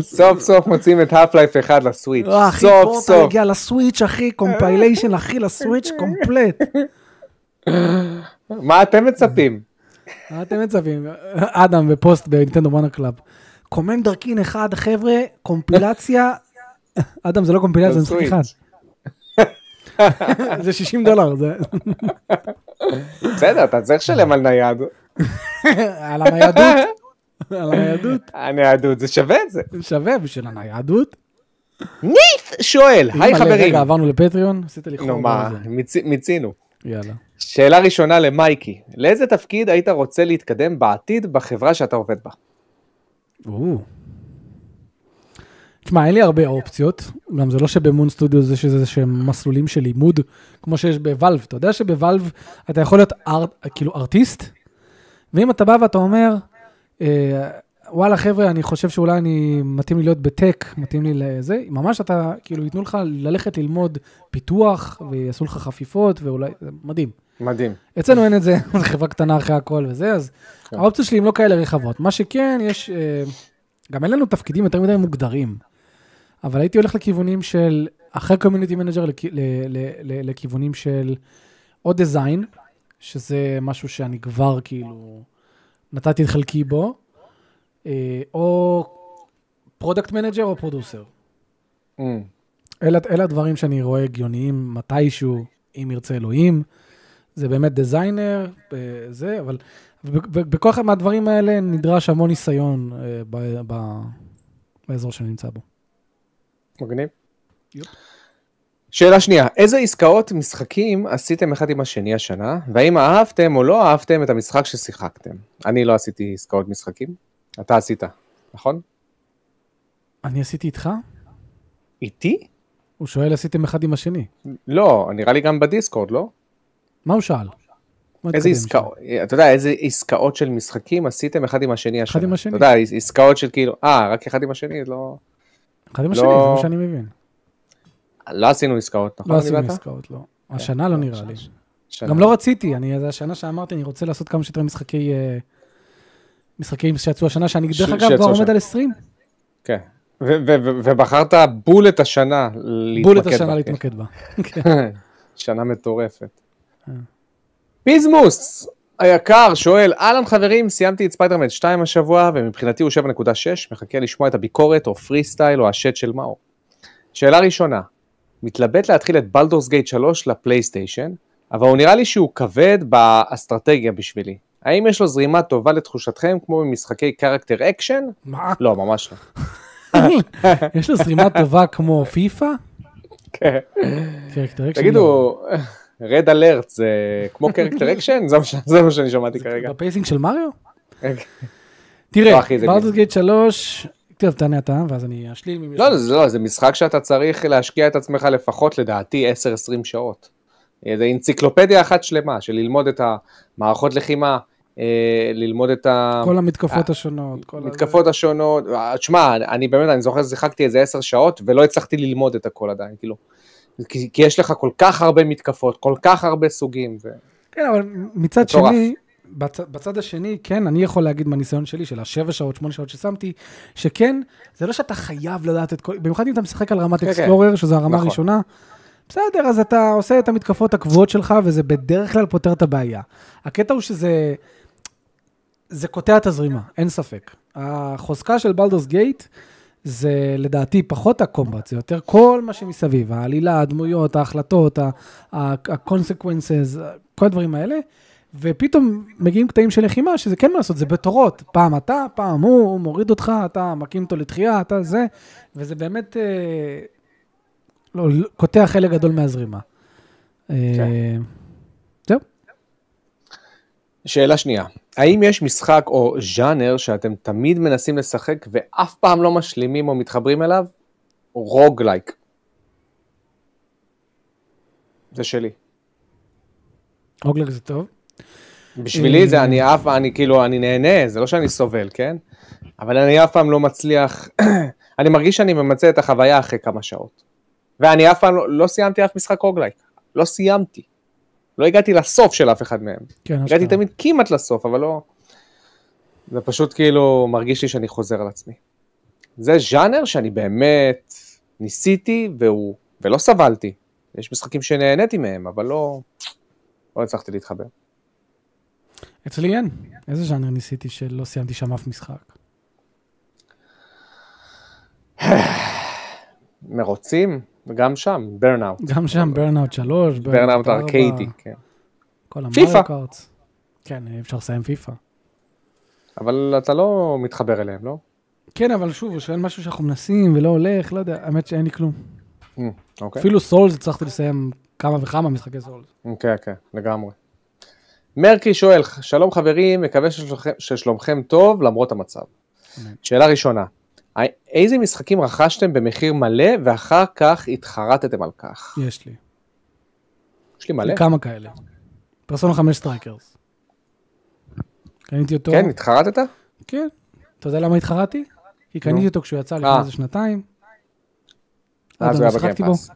סוף- סוף סוף מוצאים את האף לייף 1 לסוויץ'. אה, אחי, סוף פורטל סוף. הגיע לסוויץ', אחי, compilation, אחי, לסוויץ' complete. מה אתם מצפים? מה אתם מצפים? אדם בפוסט בנינטנדו owner club. קומנדר קין אחד, חבר'ה, קומפילציה. אדם זה לא קומפילציה, זה משחק אחד. זה 60 דולר, זה בסדר, אתה צריך לשלם על נייד. על הניידות. על הניידות. הניידות, זה שווה את זה. שווה בשביל הניידות. שואל, היי חברים. רגע, עברנו לפטריון, עשית לי נו חור מה, באוזן. מיצ- מיצינו. יאללה. שאלה ראשונה למייקי, לאיזה תפקיד היית רוצה להתקדם בעתיד בחברה שאתה עובד בה? תשמע, אין לי הרבה אופציות, גם זה לא שבמון סטודיו זה שזה שהם מסלולים של לימוד, כמו שיש בוואלב. אתה יודע שבוואלב אתה יכול להיות ארט, כאילו ארטיסט, ואם אתה בא ואתה אומר, וואלה חבר'ה, אני חושב שאולי אני, מתאים לי להיות בטק, מתאים לי לזה, ממש אתה, כאילו ייתנו לך ללכת ללמוד פיתוח, ויעשו לך חפיפות, ואולי, זה מדהים. מדהים. אצלנו אין את זה, זו חברה קטנה אחרי הכל וזה, אז כן. האופציות שלי הן לא כאלה רחבות. מה שכן, יש, אה, גם אין לנו תפקידים יותר מדי מוגדרים, אבל הייתי הולך לכיוונים של, אחרי community manager, לכיוונים של או design, שזה משהו שאני כבר כאילו נתתי את חלקי בו, אה, או product manager או producer. Mm. אלה, אלה הדברים שאני רואה הגיוניים מתישהו, אם ירצה אלוהים. זה באמת designer, אה, זה, אבל, ובכל אחד מהדברים האלה נדרש המון ניסיון אה, ב- ב- באזור שאני נמצא בו. מגניב. יופ. שאלה שנייה, איזה עסקאות משחקים עשיתם אחד עם השני השנה, והאם אהבתם או לא אהבתם את המשחק ששיחקתם? אני לא עשיתי עסקאות משחקים, אתה עשית, נכון? אני עשיתי איתך? איתי? הוא שואל, עשיתם אחד עם השני. לא, נראה לי גם בדיסקורד, לא? מה הוא שאל? איזה עסקאות, אתה יודע, איזה עסקאות של משחקים עשיתם אחד עם השני השנה? עם השני. אתה יודע, עסקאות של כאילו, אה, רק אחד עם השני, לא... אחד עם לא- השני, זה מה שאני מבין. לא עשינו עסקאות, נכון? לא עשינו? עסקאות, לא. השנה לא נראה לי. גם לא רציתי, אני, זה השנה שאמרתי, אני רוצה לעשות כמה שיותר משחקי... אה, משחקים שיצאו השנה, שאני דרך אגב כבר עומד. על 20. כן. ובחרת בול את השנה להתמקד בול את בה, השנה כן. להתמקד בה. כן. שנה מטורפת. אה. פיזמוס היקר שואל, אהלן חברים, סיימתי את ספיידרמן 2 השבוע, ומבחינתי הוא 7.6, מחכה לשמוע את הביקורת או פרי סטייל או השיט של מאור. שאלה ראשונה, מתלבט להתחיל את בלדורס גייט 3 לפלייסטיישן, אבל הוא נראה לי שהוא כבד באסטרטגיה בשבילי. האם יש לו זרימה טובה לתחושתכם כמו במשחקי character action? מה? לא, ממש לא. יש לו זרימה טובה כמו פיפא? כן. תגידו, רד אלרט זה כמו character action? זה מה שאני שמעתי כרגע. ב pacing של מריו? לא, תראה, בלדוס גייט 3, טוב, תענה אתה, ואז אני אשלים. לא, לך. זה לא, זה משחק שאתה צריך להשקיע את עצמך לפחות לדעתי 10-20 שעות. אה, זה אנציקלופדיה אחת שלמה של ללמוד את המערכות לחימה, אה, ללמוד את כל המתקפות השונות. כל. המתקפות השונות. אה, תשמע, אני באמת, אני זוכר ששיחקתי איזה 10 שעות ולא הצלחתי ללמוד את הכל עדיין, כאילו. כי, יש לך כל כך הרבה מתקפות, כל כך הרבה סוגים. כן, אבל מצד. שני, בצ, בצד השני, כן, אני יכול להגיד מהניסיון שלי, של השבע שעות, שמונה שעות ששמתי, שכן, זה לא שאתה חייב לדעת את כל... במיוחד אם אתה משחק על רמת כן, כן. אקספלורר, שזו הרמה נכון. הראשונה, בסדר, אז אתה עושה את המתקפות הקבועות שלך, וזה בדרך כלל פותר את הבעיה. הקטע הוא שזה... זה קוטע את הזרימה, אין ספק. החוזקה של בלדוס גייט זה לדעתי פחות הקומבט, זה יותר כל מה שמסביב, העלילה, הדמויות, ההחלטות, ה-consequences, כל הדברים האלה, ופתאום מגיעים קטעים של לחימה, שזה כן מה לעשות, זה בתורות, פעם אתה, פעם הוא, הוא מוריד אותך, אתה מקים אותו לתחייה, אתה זה, וזה באמת אה, לא, לא, קוטע חלק גדול מהזרימה. אה, זהו. שאלה שנייה, האם יש משחק או ז'אנר שאתם תמיד מנסים לשחק ואף פעם לא משלימים או מתחברים אליו? roguelike. זה שלי. roguelike זה טוב. בשבילי זה. אני אף אני כאילו אני נהנה זה לא שאני סובל כן אבל אני אף פעם לא מצליח אני מרגיש שאני ממצה את החוויה אחרי כמה שעות. ואני אף פעם לא, לא סיימתי אף משחק roguelike לא סיימתי. לא הגעתי לסוף של אף אחד מהם כן, הגעתי אשכרה. תמיד כמעט לסוף אבל לא. זה פשוט כאילו מרגיש לי שאני חוזר על עצמי. זה ז'אנר שאני באמת ניסיתי והוא ולא סבלתי. יש משחקים שנהניתי מהם אבל לא לא הצלחתי להתחבר. אצלי אין. איזה ז'אנר ניסיתי שלא סיימתי שם אף משחק? מרוצים, וגם שם, ברנאוט. גם שם ברנאוט 3, ברנאוט arcade-י, כן. כל. המריו קארטס. כן, אפשר לסיים פיפא. אבל אתה לא מתחבר אליהם, לא? כן, אבל שוב, הוא שואל משהו שאנחנו מנסים ולא הולך, לא יודע, האמת שאין לי כלום. Mm, אוקיי. אפילו סולס הצלחתי לסיים כמה וכמה משחקי סולס. כן, כן, לגמרי. מרקי שואל, שלום חברים, מקווה ששלומכם- ששלומכם טוב למרות המצב. שאלה ראשונה, איזה משחקים רכשתם במחיר מלא ואחר כך התחרטתם על כך? יש לי. יש לי מלא. כמה כאלה. פרסונה 5 סטרייקרס. קניתי אותו. כן, התחרטת? כן. אתה יודע למה התחרטתי? כי קניתי. אותו כשהוא יצא לפני אה. איזה שנתיים. אז עד הוא היה. בגיימפאס.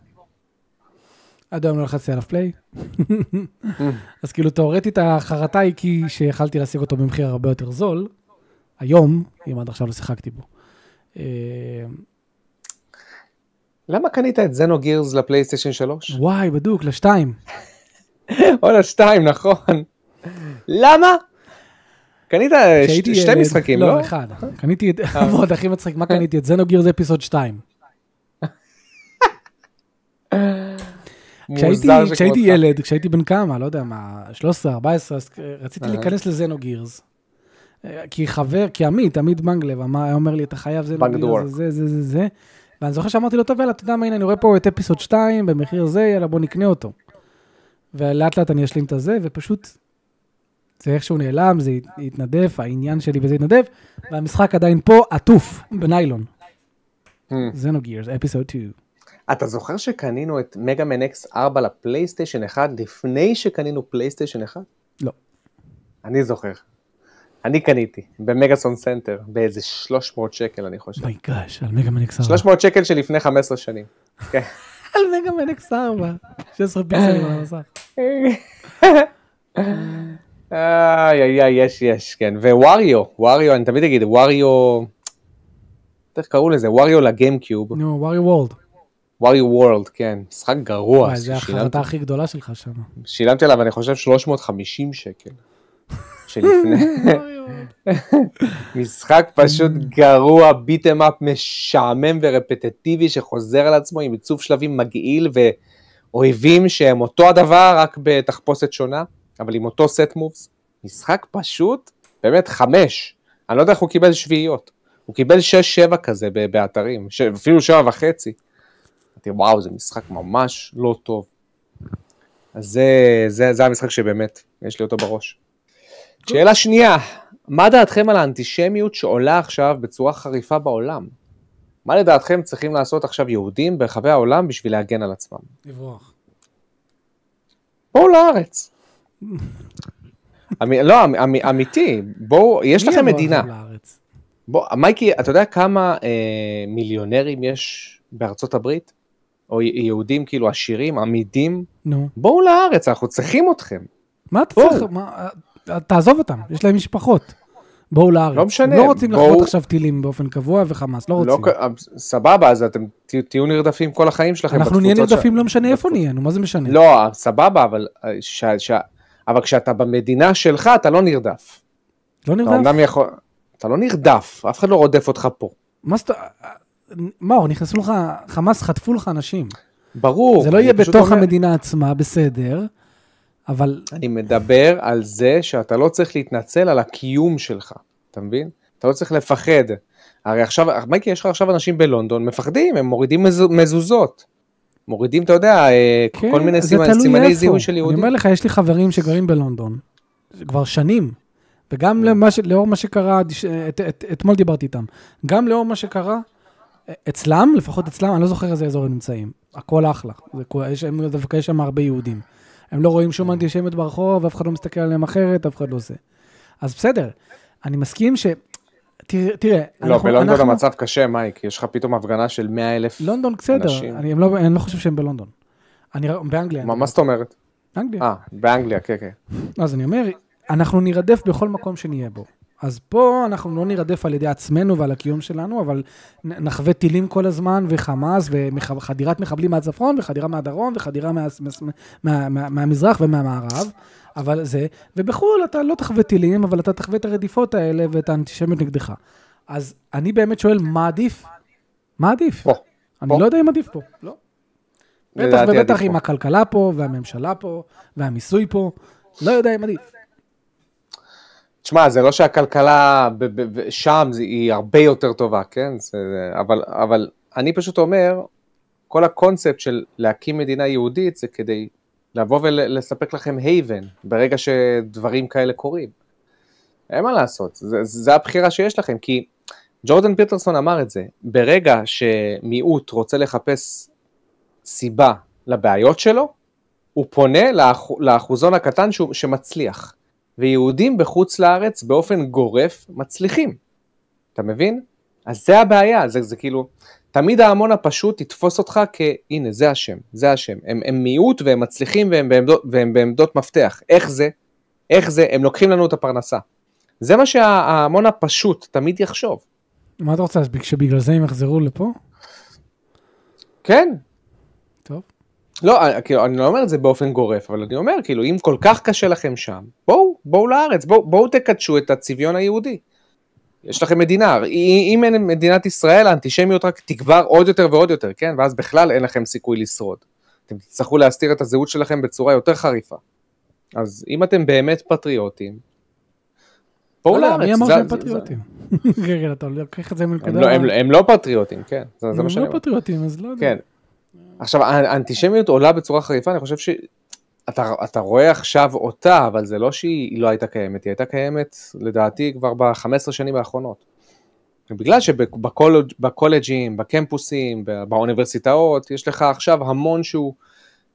עד היום לא לחצתי עליו play. אז כאילו תאורטית החרטה היא כי שיכלתי להשיג אותו במחיר הרבה יותר זול, היום, אם עד עכשיו לא שיחקתי בו. אה, למה קנית את זנו גירס לפלייסטיישן 3? וואי, בדוק, לשתיים. או לשתיים, נכון. למה? קנית שתי ילד- משחקים, לא? לא, אחד. קניתי את, ועוד הכי מצחיק, מה קניתי? את זנוגירס אפיסוד 2. כשהייתי. ילד, כשהייתי בן כמה, לא יודע מה, 13, 14, אז רציתי אהה. להיכנס לזנו גירס. אה, כי חבר, כי עמית, עמית בנגלב, אמר, היה אומר לי, אתה חייב זנו. גירס, זה, זה, זה, זה. ואני זוכר שאמרתי לו, טוב, יאללה, אתה יודע מה, הנה, אני רואה פה את אפיסוד 2 במחיר זה, יאללה, בוא נקנה אותו. ולאט לאט אני אשלים את הזה, ופשוט, זה איכשהו נעלם, זה התנדף, העניין שלי בזה התנדף, והמשחק עדיין פה, עטוף, בניילון. זנו גירס, אפיסוד 2. אתה זוכר שקנינו את מגאמן אקס 4 לפלייסטיישן 1 לפני שקנינו פלייסטיישן 1? לא. אני זוכר. אני קניתי במגאסון סנטר באיזה 300 שקל אני חושב. מי גאש, על מגה מניקס 4. 300 שקל שלפני 15 שנים. כן. על מגה מן אקס 4. 16 פיקסלים על המסך. איי איי איי יש יש כן ווריו ווריו אני תמיד אגיד ווריו. איך קראו לזה ווריו לגיימקיוב נו, ווארי וולד. ווריו וורלד כן משחק גרוע וואי, זה ששילמתי- החרטה הכי גדולה שלך שם. שילמתי עליו אני חושב 350 שקל. שלפני משחק פשוט גרוע ביטם אפ משעמם ורפטטיבי שחוזר על עצמו עם עיצוב שלבים מגעיל ואויבים שהם אותו הדבר רק בתחפושת שונה אבל עם אותו סט מובס. משחק פשוט באמת חמש. אני לא יודע איך הוא קיבל שביעיות. הוא קיבל שש שבע כזה ב- באתרים ש- אפילו שבע וחצי. אמרתי וואו זה משחק ממש לא טוב. אז זה, זה, זה המשחק שבאמת יש לי אותו בראש. שאלה שנייה, מה דעתכם על האנטישמיות שעולה עכשיו בצורה חריפה בעולם? מה לדעתכם צריכים לעשות עכשיו יהודים ברחבי העולם בשביל להגן על עצמם? לברוח. בואו לארץ. אמ, לא, אמ, אמ, אמיתי, בואו, יש לכם מדינה. בוא, מייקי, אתה יודע כמה אה, מיליונרים יש בארצות הברית? או יהודים כאילו עשירים, עמידים? נו. בואו לארץ, אנחנו צריכים אתכם. מה אתה. צריך? מה, אה, תעזוב אותם, יש להם משפחות. בואו לארץ. לא משנה, לא רוצים בואו- לחוות עכשיו טילים באופן קבוע וחמאס, לא לא, רוצים. כ- סבבה, אז אתם תהיו נרדפים כל החיים שלכם. אנחנו נהיה נרדפים ש- לא משנה איפה נהיה, נו, מה זה משנה? לא, סבבה, אבל, אה, ש... ש... אבל כשאתה במדינה שלך, אתה לא נרדף. לא אתה נרדף? אומנם יכול... אתה לא נרדף, אף אחד לא רודף אותך פה. מה זאת... מאור, נכנסו לך, חמאס חטפו לך אנשים. ברור. זה לא אני יהיה בתוך אומר- המדינה עצמה, בסדר, אבל אני מדבר על זה שאתה לא צריך להתנצל על הקיום שלך, אתה מבין? אתה לא צריך לפחד. הרי עכשיו, מייקי, יש לך עכשיו אנשים בלונדון, מפחדים, הם מורידים מז... מזוזות. מורידים, אתה יודע, אה, כן, כל מיני סימני. זיהוי של אני יהודים. אומר לך, יש לי חברים שגרים בלונדון, כבר שנים, וגם למה ש... לאור מה שקרה, דש- את, את, אתמול דיברתי איתם, גם לאור מה שקרה, אצלם, לפחות אצלם, אני לא זוכר איזה אזור הם נמצאים, הכל אחלה, דווקא יש שם הרבה יהודים. הם לא רואים שום אנטישמיות ברחוב, אף אחד לא מסתכל עליהם אחרת, אף אחד לא זה. אז בסדר, אני מסכים ש... תראה, תראה, לא, בלונדון אנחנו- המצב קשה, מייק, יש לך פתאום הפגנה של 100 אלף. לונדון בסדר, אנשים. אני, לא, אני לא חושב שהם בלונדון. אני באנגליה. מה מה זאת אומרת? אנגליה. אה, באנגליה, כן, כן. אז אני אומר, אנחנו נירדף בכל מקום שנהיה בו. אז פה אנחנו לא נירדף על ידי עצמנו ועל הקיום שלנו, אבל נחווה טילים כל הזמן, וחמאס, וחדירת מחבלים מהצפון, וחדירה מהדרום, וחדירה מה, מה, מה, מה, מהמזרח ומהמערב, אבל זה, ובחו"ל אתה לא תחווה טילים, אבל אתה תחווה את הרדיפות האלה ואת האנטישמיות נגדך. אז אני באמת שואל, מה עדיף? מה עדיף? פה. אני פה. לא יודע אם עדיף פה, לא. בטח ובטח עם. הכלכלה פה, והממשלה פה, והמיסוי פה, לא יודע אם עדיף. תשמע, זה לא שהכלכלה ב- ב- ב- שם היא הרבה יותר טובה, כן? זה, אבל, אבל אני פשוט אומר, כל הקונספט של להקים מדינה יהודית זה כדי לבוא ולספק לכם הייבן ברגע שדברים כאלה קורים. אין מה לעשות, זה, זה הבחירה שיש לכם, כי ג'ורדן פיטרסון אמר את זה, ברגע שמיעוט רוצה לחפש סיבה לבעיות שלו, הוא פונה לאח, לאחוזון הקטן שהוא, שמצליח. ויהודים בחוץ לארץ באופן גורף מצליחים. אתה מבין? אז זה הבעיה, זה, זה כאילו, תמיד ההמון הפשוט יתפוס אותך כהנה זה השם, זה השם. הם, הם מיעוט והם מצליחים והם בעמדות, והם בעמדות מפתח. איך זה? איך זה? הם לוקחים לנו את הפרנסה. זה מה שההמון הפשוט תמיד יחשוב. מה אתה רוצה, שבגלל זה הם יחזרו לפה? כן. טוב. לא, אני- כאילו, אני לא אומר את זה באופן גורף, אבל אני אומר, כאילו, אם כל כך קשה לכם שם, בואו, בואו לארץ, בואו, בואו תקדשו את הצביון היהודי. יש לכם מדינה, אם אין מדינת ישראל, האנטישמיות רק תגבר עוד יותר ועוד יותר, כן? ואז בכלל אין לכם סיכוי לשרוד. אתם תצטרכו להסתיר את הזהות שלכם בצורה יותר חריפה. אז אם אתם באמת פטריוטים, בואו לא יודע, לארץ. מי אמר שהם פטריוטים? רגע, אתה לוקח את זה מנקודה... לא- הם- לא פטריוטים, כן, הם לא. פטריוטים, אז לא יודע. עכשיו, האנטישמיות עולה בצורה חריפה, אני חושב שאתה אתה רואה עכשיו אותה, אבל זה לא שהיא לא הייתה קיימת, היא הייתה קיימת לדעתי כבר ב-15 שנים האחרונות. בגלל שבקולג'ים, בקמפוסים, באוניברסיטאות, יש לך עכשיו המון שהוא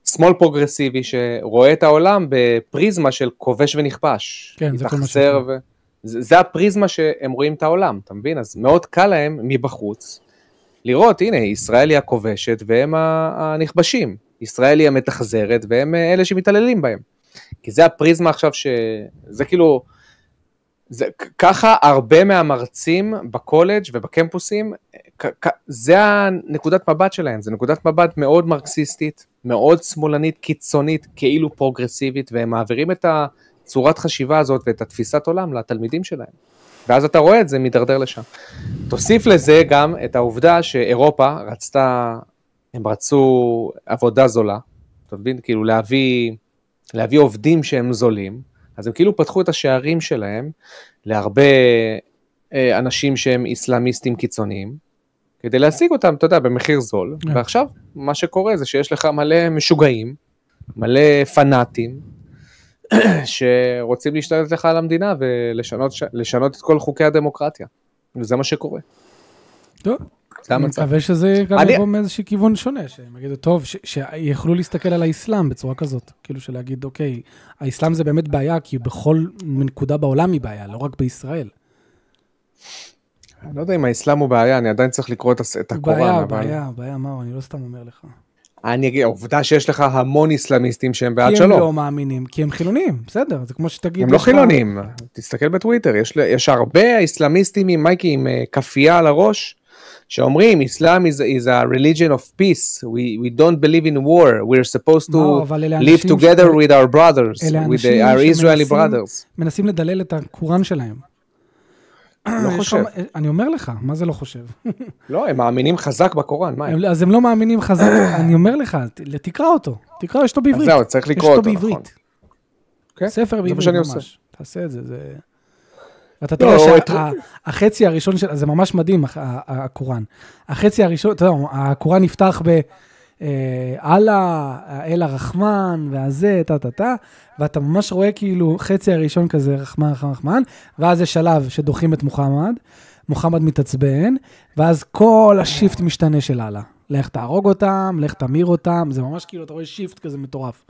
שמאל פרוגרסיבי שרואה את העולם בפריזמה של כובש ונכבש. כן, זה כל מה שיש. ו... זה, זה הפריזמה שהם רואים את העולם, אתה מבין? אז מאוד קל להם מבחוץ לראות, הנה, ישראל היא הכובשת והם הנכבשים. ישראל היא המתאכזרת והם אה, אלה שמתעללים בהם. כי זה הפריזמה עכשיו ש... זה כאילו... זה, ככה הרבה מהמרצים בקולג' ובקמפוסים, כ- זה הנקודת מבט שלהם, זה נקודת מבט מאוד מרקסיסטית, מאוד שמאלנית, קיצונית, כאילו פרוגרסיבית, והם מעבירים את הצורת חשיבה הזאת ואת התפיסת עולם לתלמידים שלהם. ואז אתה רואה את זה מידרדר לשם. תוסיף לזה גם את העובדה שאירופה רצתה, הם רצו עבודה זולה, אתה מבין? כאילו להביא, להביא עובדים שהם זולים, אז הם כאילו פתחו את השערים שלהם להרבה אה, אנשים שהם איסלאמיסטים קיצוניים, כדי להשיג אותם, אתה יודע, במחיר זול, כן. ועכשיו מה שקורה זה שיש לך מלא משוגעים, מלא פנאטים, שרוצים להשתלט לך על המדינה ולשנות את כל חוקי הדמוקרטיה, וזה מה שקורה. טוב, זה אני. מקווה שזה גם אני- יבוא מאיזשהו כיוון שונה, שהם יגידו, טוב, ש- שיכולו להסתכל על האסלאם בצורה כזאת. כאילו של להגיד, אוקיי, האסלאם זה באמת בעיה, כי בכל נקודה בעולם היא בעיה, לא רק בישראל. אני לא יודע אם האסלאם הוא בעיה, אני עדיין צריך לקרוא את הקוראן, בעיה, אבל... בעיה, בעיה, מה, אני לא סתם אומר לך. אני אגיד, העובדה שיש לך המון איסלאמיסטים שהם בעד כי הם שלום. לא מאמינים, כי הם חילונים, בסדר, זה כמו שתגיד... הם לא חילונים, תסתכל בטוויטר, יש, יש הרבה איסלאמיסטים עם מייקי עם אה, כאפייה על הראש, שאומרים, Islam is, is a religion of peace, we, we don't believe in war, we're supposed to לא, אבל אלה live together ש- with our brothers, with our Israeli brothers. מנסים לדלל את הקוראן שלהם. לא חושב. אני אומר לך, מה זה לא חושב? לא, הם מאמינים חזק בקוראן, מה הם? אז הם לא מאמינים חזק, אני אומר לך, תקרא אותו, תקרא, יש אותו בעברית. זהו, צריך לקרוא אותו נכון. בעברית. כן, ספר בעברית ממש. תעשה את זה, זה... ואתה לא, תראה שהחצי הראשון של... זה ממש מדהים, הקוראן. החצי הראשון, אתה יודע, הקוראן נפתח ב... אה, אללה, האל הרחמן, והזה, טה-טה-טה, ואתה ממש רואה כאילו חצי הראשון כזה, רחמן, רחמן, רחמן, ואז יש שלב שדוחים את מוחמד, מוחמד מתעצבן, ואז כל ה shift משתנה של אללה. לך תהרוג אותם, לך תמיר אותם, זה ממש כאילו, אתה רואה shift כזה מטורף.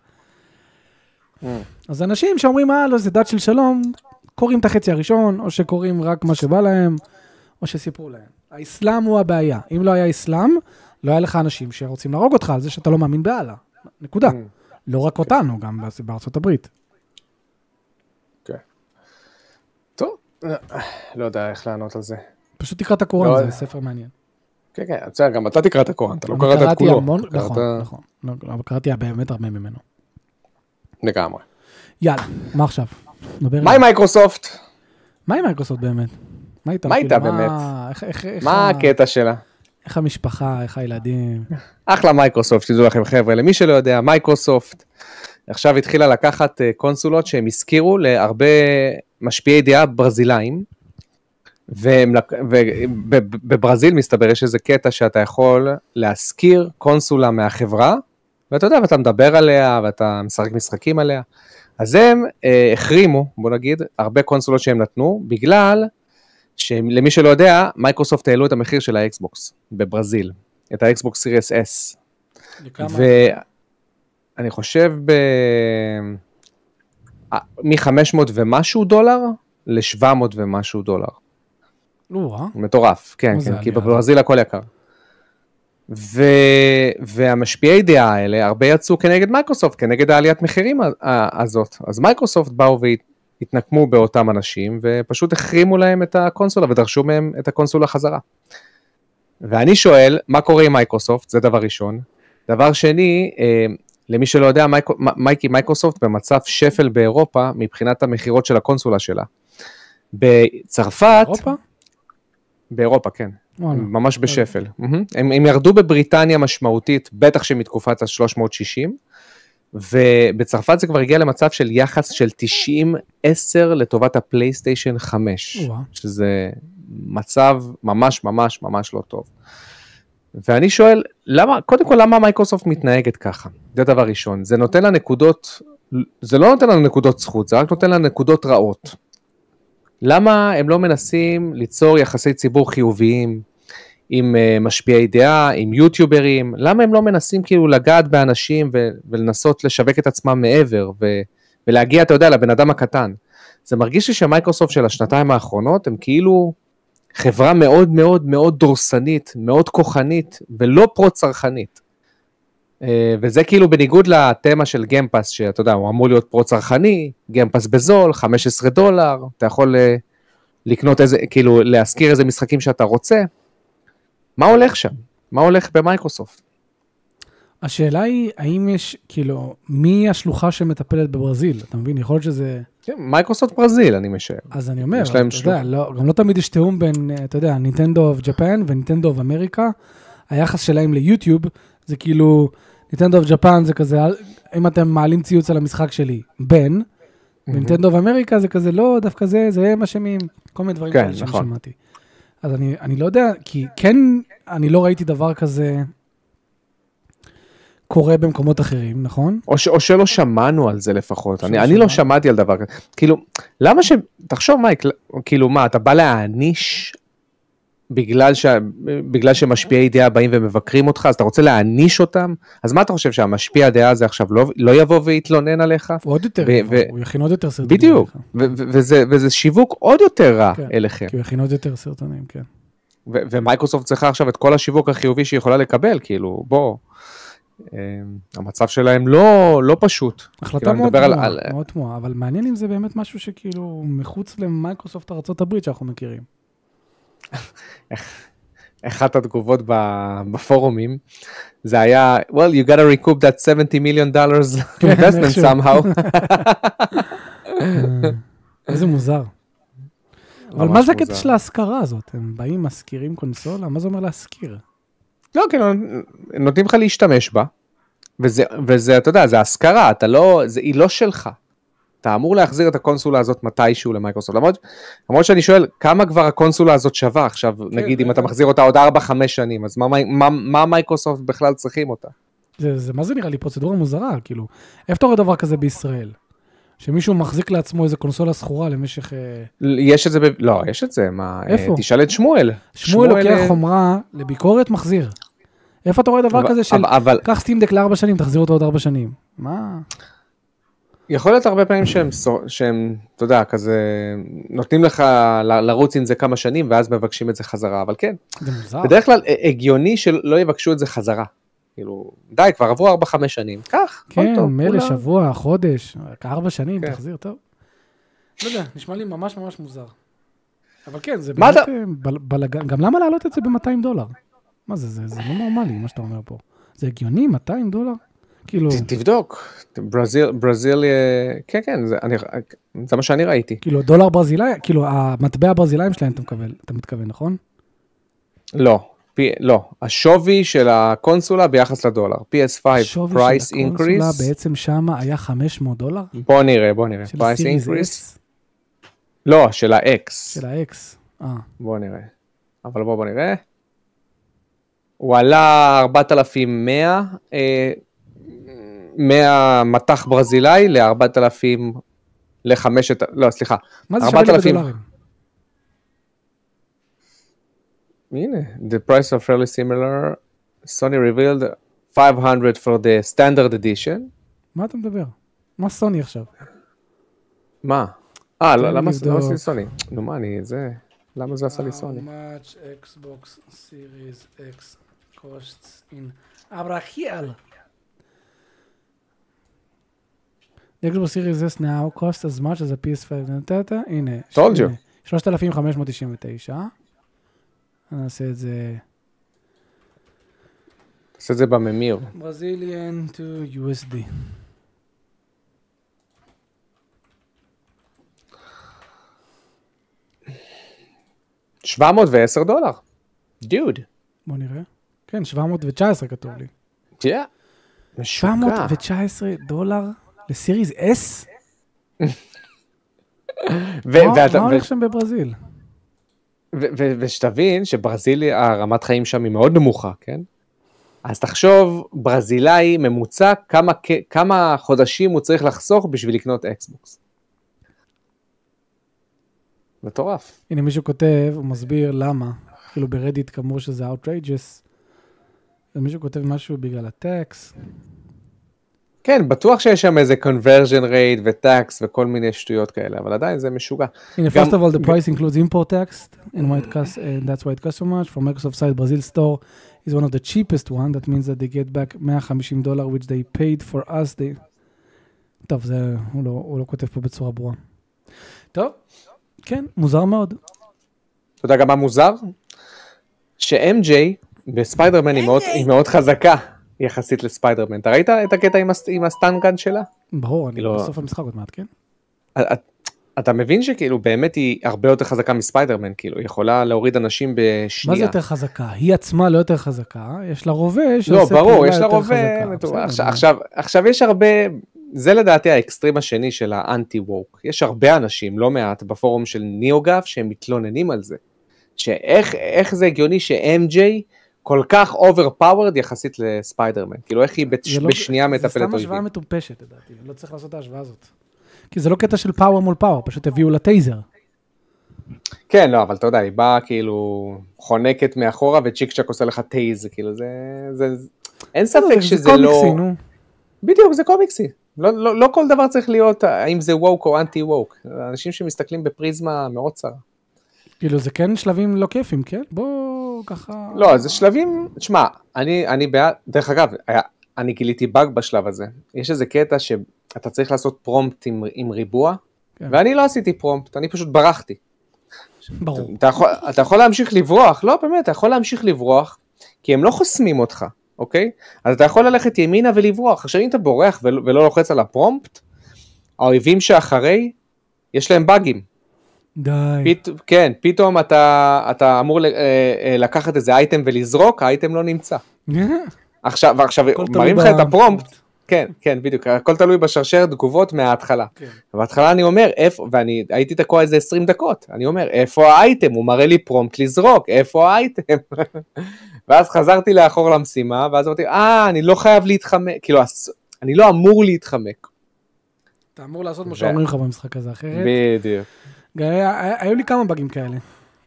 אז אנשים שאומרים, אה, לא, זה דת של שלום, קוראים את החצי הראשון, או שקוראים רק מה שבא להם, או שסיפרו להם. האסלאם הוא הבעיה. אם לא היה אסלאם, לא היה לך אנשים שרוצים להרוג אותך על זה שאתה לא מאמין באללה. נקודה. לא רק אותנו, גם בארצ- בארצות הברית. טוב, לא יודע איך לענות על זה. פשוט תקרא את הקוראן, לא, זה אה. ספר מעניין. כן, כן, בסדר, גם אתה תקרא את הקוראן, אתה לא קראת את כולו. נכון, נכון. לא, אבל קראתי באמת הרבה ממנו. לגמרי. יאללה, מה עכשיו? מה. עם מייקרוסופט? מה עם מייקרוסופט באמת? מה איתה? כאילו, באמת? מה הקטע שלה? איך המשפחה, איך הילדים? אחלה מייקרוסופט, שתדעו לכם חבר'ה, למי שלא יודע, מייקרוסופט עכשיו התחילה לקחת אה, קונסולות שהם השכירו להרבה משפיעי דעה ברזילאים, ובברזיל מסתבר יש איזה קטע שאתה יכול להשכיר קונסולה מהחברה, ואתה יודע, ואתה מדבר עליה, ואתה משחק משחקים עליה, אז הם אה, החרימו, בוא נגיד, הרבה קונסולות שהם נתנו, בגלל שלמי שלא יודע, מייקרוסופט העלו את המחיר של האקסבוקס בברזיל, את האקסבוקס Series S. ואני חושב ב... מ-500 ומשהו דולר ל-700 ומשהו דולר. או-אה. מטורף, כן, כן, כי בברזיל הכל יקר. ו... והמשפיעי דעה האלה הרבה יצאו כנגד מייקרוסופט, כנגד העליית מחירים הזאת. אז מייקרוסופט באו והתנקמו באותם אנשים ופשוט החרימו להם את הקונסולה ודרשו מהם את הקונסולה חזרה. ואני שואל, מה קורה עם מייקרוסופט? זה דבר ראשון. דבר שני, אה, למי שלא יודע, מייק... מייקי מייקרוסופט במצב שפל באירופה מבחינת המכירות של הקונסולה שלה. בצרפת, אירופה? באירופה, כן. וואלה. ממש בשפל. מהמם. הם, הם ירדו בבריטניה משמעותית, בטח שמתקופת ה-360, ובצרפת זה כבר הגיע למצב של יחס של 90-10 לטובת הפלייסטיישן 5, וואו. שזה מצב ממש ממש ממש לא טוב. ואני שואל, למה, קודם כל, למה מייקרוסופט מתנהגת ככה? זה דבר ראשון. זה נותן לה נקודות, זה לא נותן לנו נקודות זכות, זה רק נותן לה נקודות רעות. למה הם לא מנסים ליצור יחסי ציבור חיוביים עם uh, משפיעי דעה, עם יוטיוברים? למה הם לא מנסים כאילו לגעת באנשים ולנסות לשווק את עצמם מעבר ולהגיע, אתה יודע, לבן אדם הקטן? זה מרגיש לי שמייקרוסופט של השנתיים האחרונות הם כאילו חברה מאוד מאוד מאוד דורסנית, מאוד כוחנית ולא פרו-צרכנית. אה, וזה כאילו בניגוד לתמה של Game Pass, שאתה יודע, הוא אמור להיות פרו-צרכני, Game Pass בזול, 15 דולר, אתה יכול אה, לקנות איזה, כאילו להשכיר איזה משחקים שאתה רוצה. מה הולך שם? מה הולך במייקרוסופט? השאלה היא, האם יש, כאילו, מי השלוחה שמטפלת בברזיל? אתה מבין? יכול להיות שזה... כן, מייקרוסופט ברזיל, אני משער. אז אני אומר, אתה יודע, לא, גם לא תמיד יש תיאום בין, אתה יודע, Nintendo of Japan ו Nintendo of America. היחס שלהם ליוטיוב זה כאילו, Nintendo of Japan זה כזה, "אל- אם אתם מעלים ציוץ על המשחק שלי, בן, ונינטנדו אוף אמריקה זה כזה, לא, דווקא זה, זה הם אשמים, כל מיני דברים כן, כאלה שאני נכון. שמעתי. אז אני, אני לא יודע, כי כן, אני לא ראיתי דבר כזה קורה במקומות אחרים, נכון? או, ש, או שלא שמענו על זה לפחות, אני, אני לא. שמעתי על דבר כזה. כאילו, למה ש... תחשוב מייק, כאילו מה, אתה בא להעניש בגלל, ש... בגלל שמשפיעי דעה באים ומבקרים אותך, אז אתה רוצה להעניש אותם? אז מה אתה חושב שהמשפיע דעה הזה עכשיו לא, לא יבוא ויתלונן עליך? הוא עוד יותר, ו- ו- הוא יכין עוד יותר סרטונים. בדיוק. ו- ו- וזה, וזה שיווק עוד יותר רע כן. אליכם. כי הוא יכין עוד יותר סרטונים, כן. ו- ומייקרוסופט צריכה עכשיו את כל השיווק החיובי שהיא יכולה לקבל, כאילו, בוא, אה, המצב שלהם לא, לא פשוט. החלטה כאילו, מאוד תמוהה, על- מאוד תמוהה, אבל מעניין אם זה באמת משהו שכאילו מחוץ למייקרוסופט ארה"ב שאנחנו מכירים. אחת התגובות בפורומים, זה היה, well, you gotta recoup that 70 million dollars כן, investment somehow. אה, איזה מוזר. אבל מה זה הקטע. של ההשכרה הזאת? הם באים, משכירים קונסולה? מה זה אומר להשכיר? לא, כאילו, נותנים לך להשתמש בה, וזה, אתה יודע, זה השכרה, אתה לא, היא לא שלך. אתה אמור להחזיר את הקונסולה הזאת מתישהו למייקרוסופט. למרות, למרות שאני שואל, כמה כבר הקונסולה הזאת שווה עכשיו, נגיד, אם אתה מחזיר אותה עוד 4-5 שנים, אז מה, מה, מה מייקרוסופט בכלל צריכים אותה? זה, זה, מה זה נראה לי פרוצדורה מוזרה, כאילו, איפה אתה רואה דבר כזה בישראל? שמישהו מחזיק לעצמו איזה קונסולה שכורה למשך... אה, יש את זה, ב... לא, יש את זה, מה, אה, איפה? תשאל את שמואל. שמואל לוקח אה, חומרה לביקורת, מחזיר. איפה אתה רואה דבר אבל- כזה של, אבל קח Steam Deck לארבע שנים, תחזיר אותו עוד ארבע שנים? מה? יכול להיות הרבה פעמים שהם, שהם, אתה יודע, כזה, נותנים לך לרוץ עם זה כמה שנים, ואז מבקשים את זה חזרה, אבל כן, זה מוזר. בדרך כלל אה, הגיוני שלא יבקשו את זה חזרה. כאילו, די, כבר עברו 4-5 שנים, קח, כן, טוב. מילא כולם- שבוע, חודש, רק ארבע שנים, כן. תחזיר, טוב. לא יודע, נשמע לי ממש ממש מוזר. אבל כן, זה באמת אתה- אה, בל- בלאגן, גם למה להעלות את זה ב-200 דולר? מה זה, זה זה לא נורמלי, מה שאתה אומר פה. זה הגיוני, 200 דולר? כאילו, תבדוק, ברזיל, ברזיל, אה, כן, כן, זה, אני, זה מה שאני ראיתי. כאילו דולר ברזילאי, כאילו המטבע הברזילאים שלהם אתה מתכוון, אתה מתכוון, נכון? לא, פי, לא, השווי של הקונסולה ביחס לדולר, PS5 השווי price של הקונסולה increase, בעצם שמה היה 500 דולר? בוא נראה, בוא נראה, של price increase, לא, של ה-X, של ה-X. אה, בוא נראה, אבל בוא בוא נראה, הוא עלה 4,100, אה, 100 מטח ברזילאי ל-4,000, לחמשת, לא סליחה, מה זה שווה לי 4,000. בדולרים? הנה, the price of fairly similar, Sony revealed 500 for the standard edition, מה אתה מדבר? מה סוני עכשיו? מה? אה, לא, למה עשיתי סוני? נו מה, אני, זה, למה זה עשה לי סוני? much Xbox Series X costs in אברחיאל. The Xbox Series S now costs as much as a PS5. נתת? הנה. Told you. הנה, 3,599. נעשה את זה תעשה את זה בממיר. Brazilian to USD. שבע מאות ועשר דולר. דוד. בוא נראה. כן, 719 כתוב לי. כן. משוגע. 719 דולר לסיריס S? מה הולך שם בברזיל? ושתבין שברזיל, הרמת חיים שם היא מאוד נמוכה, כן? אז תחשוב, ברזילאי ממוצע, כמה, כמה חודשים הוא צריך לחסוך בשביל לקנות אקסבוקס. מטורף. הנה מישהו כותב, הוא מסביר למה. כאילו ברדיט כאמור שזה outrageous. ומישהו כותב משהו בגלל הטקס. כן, בטוח שיש שם איזה conversion rate וטקס וכל מיני שטויות כאלה, אבל עדיין זה משוגע. הנה, first of all, the price includes import tax, and why it costs, and that's why it costs so much. From Microsoft side, Brazil store is one of the cheapest one. That means that they get back 150 דולר, which they paid for us. They... טוב, זה, הוא לא, הוא לא כותב פה בצורה ברורה. טוב, כן, מוזר מאוד. אתה יודע גם מה מוזר? ש-MJ בספיידרמן היא מאוד חזקה יחסית לספיידרמן. אתה ראית את הקטע עם, הס- עם ה stun gun שלה? ברור, אני לא- בסוף המשחק עוד מעט, כן? אתה- מבין שכאילו באמת היא הרבה יותר חזקה מספיידרמן, כאילו, היא יכולה להוריד אנשים מה זה בשנייה. יותר חזקה? היא עצמה לא יותר חזקה, יש לה רובה לא, ברור, יש לה רובה, עכשיו. עכשיו, עכשיו יש הרבה, זה לדעתי האקסטרים השני של ה anti-woke. יש הרבה אנשים, לא מעט, בפורום של NeoGAF, שהם מתלוננים על זה. שאיך איך זה הגיוני ש-MJ כל כך overpowered יחסית לספיידרמן. כאילו איך היא בש- זה לא- בשנייה זה מטפלת סתם השוואה אויבים. מטופשת, לדעתי, לא צריך לעשות את ההשוואה הזאת. כי זה לא קטע של power מול power, פשוט הביאו לה טייזר. כן, לא, אבל אתה יודע, היא באה כאילו חונקת מאחורה וצ'יק צ'אק עושה לך taze, כאילו זה, זה, זה- אין ספק זה שזה לא... קומיקסי, נו. בדיוק, זה קומיקסי. לא, לא, לא כל דבר צריך להיות, האם זה woke או anti-woke. אנשים שמסתכלים בפריזמה מאוד צרה. כאילו, זה כן שלבים לא כיפים, כן? בוא ככה... לא, זה שלבים, תשמע, אני, אני בעד, דרך אגב, היה, אני גיליתי באג בשלב הזה. יש איזה קטע שאתה צריך לעשות prompt עם, עם ריבוע, כן. ואני לא עשיתי prompt, אני פשוט ברחתי. ברור. אתה יכול, אתה יכול להמשיך לברוח, לא באמת, אתה יכול להמשיך לברוח, כי הם לא חוסמים אותך, אוקיי? אז אתה יכול ללכת ימינה ולברוח. עכשיו אם אתה בורח ולא, ולא לוחץ על הפרומפט, האויבים שאחרי, יש להם באגים. די. פת, כן, פתאום אתה, אתה אמור אה, אה, לקחת איזה אייטם ולזרוק, האייטם לא נמצא. עכשיו, תלוי מראים לך את הפרומפט, כן, כן, בדיוק, הכל תלוי בשרשרת תגובות מההתחלה. כן. בהתחלה אני אומר, איפה, ואני הייתי תקוע איזה 20 דקות, אני אומר, איפה האייטם? הוא מראה לי פרומפט לזרוק, איפה האייטם? ואז חזרתי לאחור למשימה, ואז אמרתי, אה, אני לא חייב להתחמק, כאילו, אני לא אמור להתחמק. אתה אמור לעשות מה שאומרים לך במשחק הזה, אחרת. בדיוק. היו לי כמה באגים כאלה.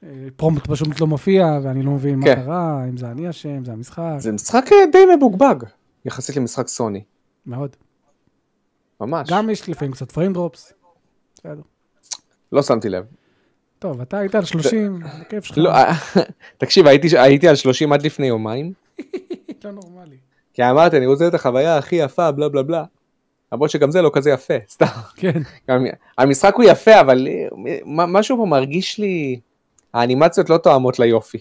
אה, פרומפט פשוט לא מופיע, ואני לא מבין מה כן. קרה, אם זה אני אשם, זה המשחק. זה משחק אה, די מבוגבג, יחסית למשחק סוני, מאוד. ממש. גם יש לפעמים קצת פריים דרופס. בסדר. לא שמתי לב. טוב, אתה היית על 30, בכיף שלך. לא, אה, תקשיב, הייתי על 30 עד לפני יומיים, לא נורמלי. כי אמרתי, אני רוצה את החוויה הכי יפה, בלה בלה בלה. למרות שגם זה לא כזה יפה, סתם. כן. גם, המשחק הוא יפה, אבל אה, מ- משהו פה מרגיש לי, האנימציות לא תואמות ליופי.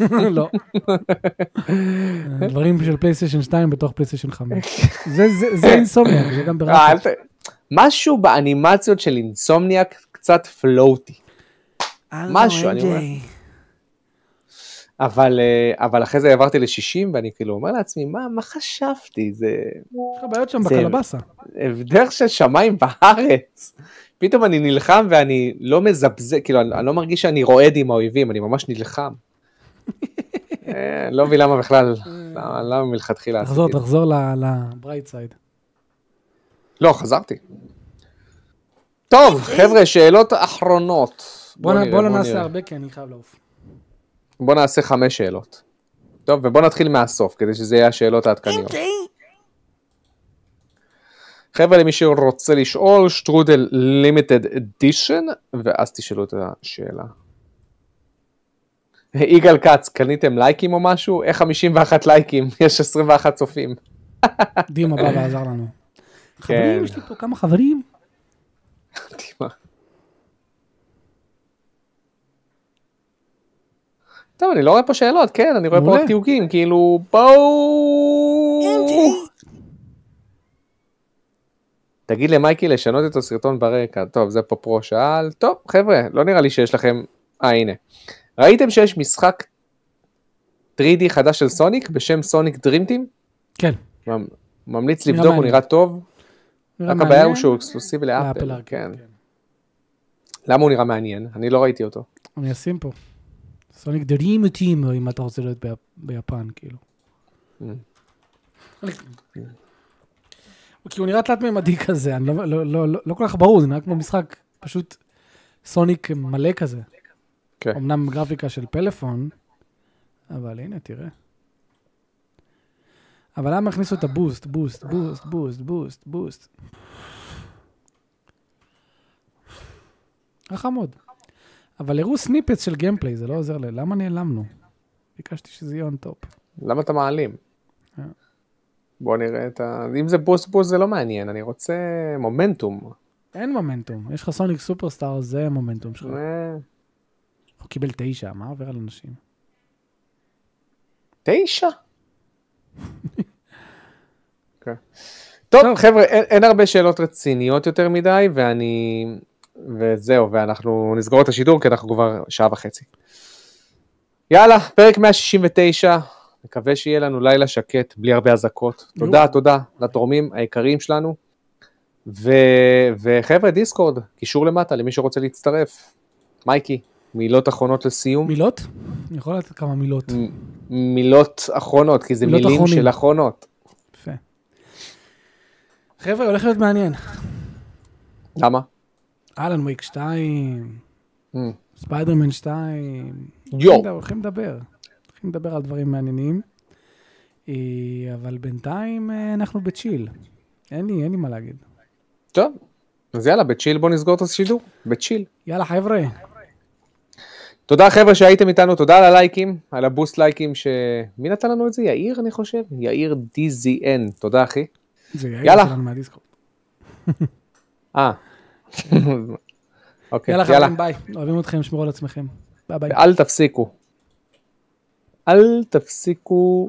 לא. דברים של פלייסטיישן 2 בתוך פלייסטיישן 5. זה- זה- זה אינסומניאק, זה גם אה, ברכה. ת- משהו באנימציות של אינסומניאק קצת floaty. משהו, אני אומר. אבל, אה, אבל אחרי זה עברתי ל-60 ואני כאילו אומר לעצמי, מה, מה חשבתי? זה יש לך בעיות שם זה- בקלבאסה. הבדל של שמיים בארץ. פתאום אני נלחם ואני לא מזבז, כאילו, אני, אני לא מרגיש שאני רועד עם האויבים, אני ממש נלחם. אה, לא מבין למה בכלל, למה, למה מלכתחילה תחזור, עשיתי זה. תחזור לברייט סייד. לא, חזרתי. טוב, חבר'ה, שאלות אחרונות. בוא בוא נראה, בוא בוא נעשה. הרבה כי אני חייב לעוף. בוא נעשה חמש שאלות. טוב, ובוא נתחיל מהסוף, כדי שזה יהיה השאלות העדכניות. חבר'ה, למי שרוצה לשאול, שטרודל לימיטד אדישן, ואז תשאלו את השאלה. יגאל כץ, קניתם לייקים או משהו? איך 51 לייקים? יש 21 צופים. דימה בא ועזר לנו. חברים, יש לי פה כמה חברים. תשמע. טוב, אני לא רואה פה שאלות, כן, אני רואה פה. רק תיוגים, כאילו, בואו... תגיד למייקי לשנות את הסרטון ברקע. טוב, זה פה פרו שאל. טוב, חבר'ה, לא נראה לי שיש לכם... אה, הנה. ראיתם שיש משחק 3D חדש של סוניק בשם סוניק דרימטים. כן. ממליץ לבדוק, הוא. נראה טוב. רק הבעיה הוא. שהוא אקסקלוסיבי לאפל. ארקד, כן. למה הוא נראה מעניין? אני לא ראיתי אותו. אני אשים פה. סוניק דרים טים, אם אתה רוצה להיות ביפן, כאילו. Mm. כי הוא נראה תלת-ממדי כזה, אני לא- לא- לא לא- לא כל כך ברור, זה נראה כמו משחק פשוט סוניק מלא כזה. כן. אמנם גרפיקה של פלאפון, אבל הנה, תראה. אבל למה הכניסו את הבוסט, בוסט, בוסט, בוסט, בוסט, בוסט? חכמוד. אבל הראו סניפץ של גיימפליי, זה לא עוזר לי. למה נעלמנו? ביקשתי שזה יהיה top. למה אתה מעלים? אה. בוא נראה את ה... אם זה בוס בוס זה לא מעניין, אני רוצה מומנטום. אין מומנטום. יש לך סוניק סופרסטאר, זה המומנטום שלך. אה, הוא קיבל תשע, מה עובר על אנשים? תשע? אוקיי. טוב. חבר'ה, אין הרבה שאלות רציניות יותר מדי, ואני... וזהו, ואנחנו נסגור את השידור, כי אנחנו כבר שעה וחצי. יאללה, פרק 169, מקווה שיהיה לנו לילה שקט, בלי הרבה אזעקות. תודה. תודה לתורמים היקרים שלנו. ו... וחבר'ה, דיסקורד, קישור למטה למי שרוצה להצטרף. מייקי, מילות אחרונות לסיום. מילות? אני יכול לתת כמה מילות. מ- מילות אחרונות, כי זה מילים אחרונים. של אחרונות. יפה. חבר'ה, הולך להיות מעניין. למה? אלן וויק 2, Mm. ספיידרמן 2. יו. הולכים לדבר. הולכים לדבר על דברים מעניינים. אה, אבל בינתיים אה, אנחנו בצ'יל. אין לי, אין לי מה להגיד. טוב, אז יאללה, בצ'יל בוא נסגור את השידור. בצ'יל. יאללה, חבר'ה. תודה חבר'ה שהייתם איתנו, תודה על הלייקים, על הבוסט לייקים ש... מי נתן לנו את זה? יאיר אני חושב? יאיר DZN, תודה אחי. זה יאיר יאללה. שלנו מהדיסקורד. אה. אוקיי, יאללה, יאללה, ביי. אוהבים אתכם, שמרו על עצמכם. ביי ביי. אל תפסיקו. אל תפסיקו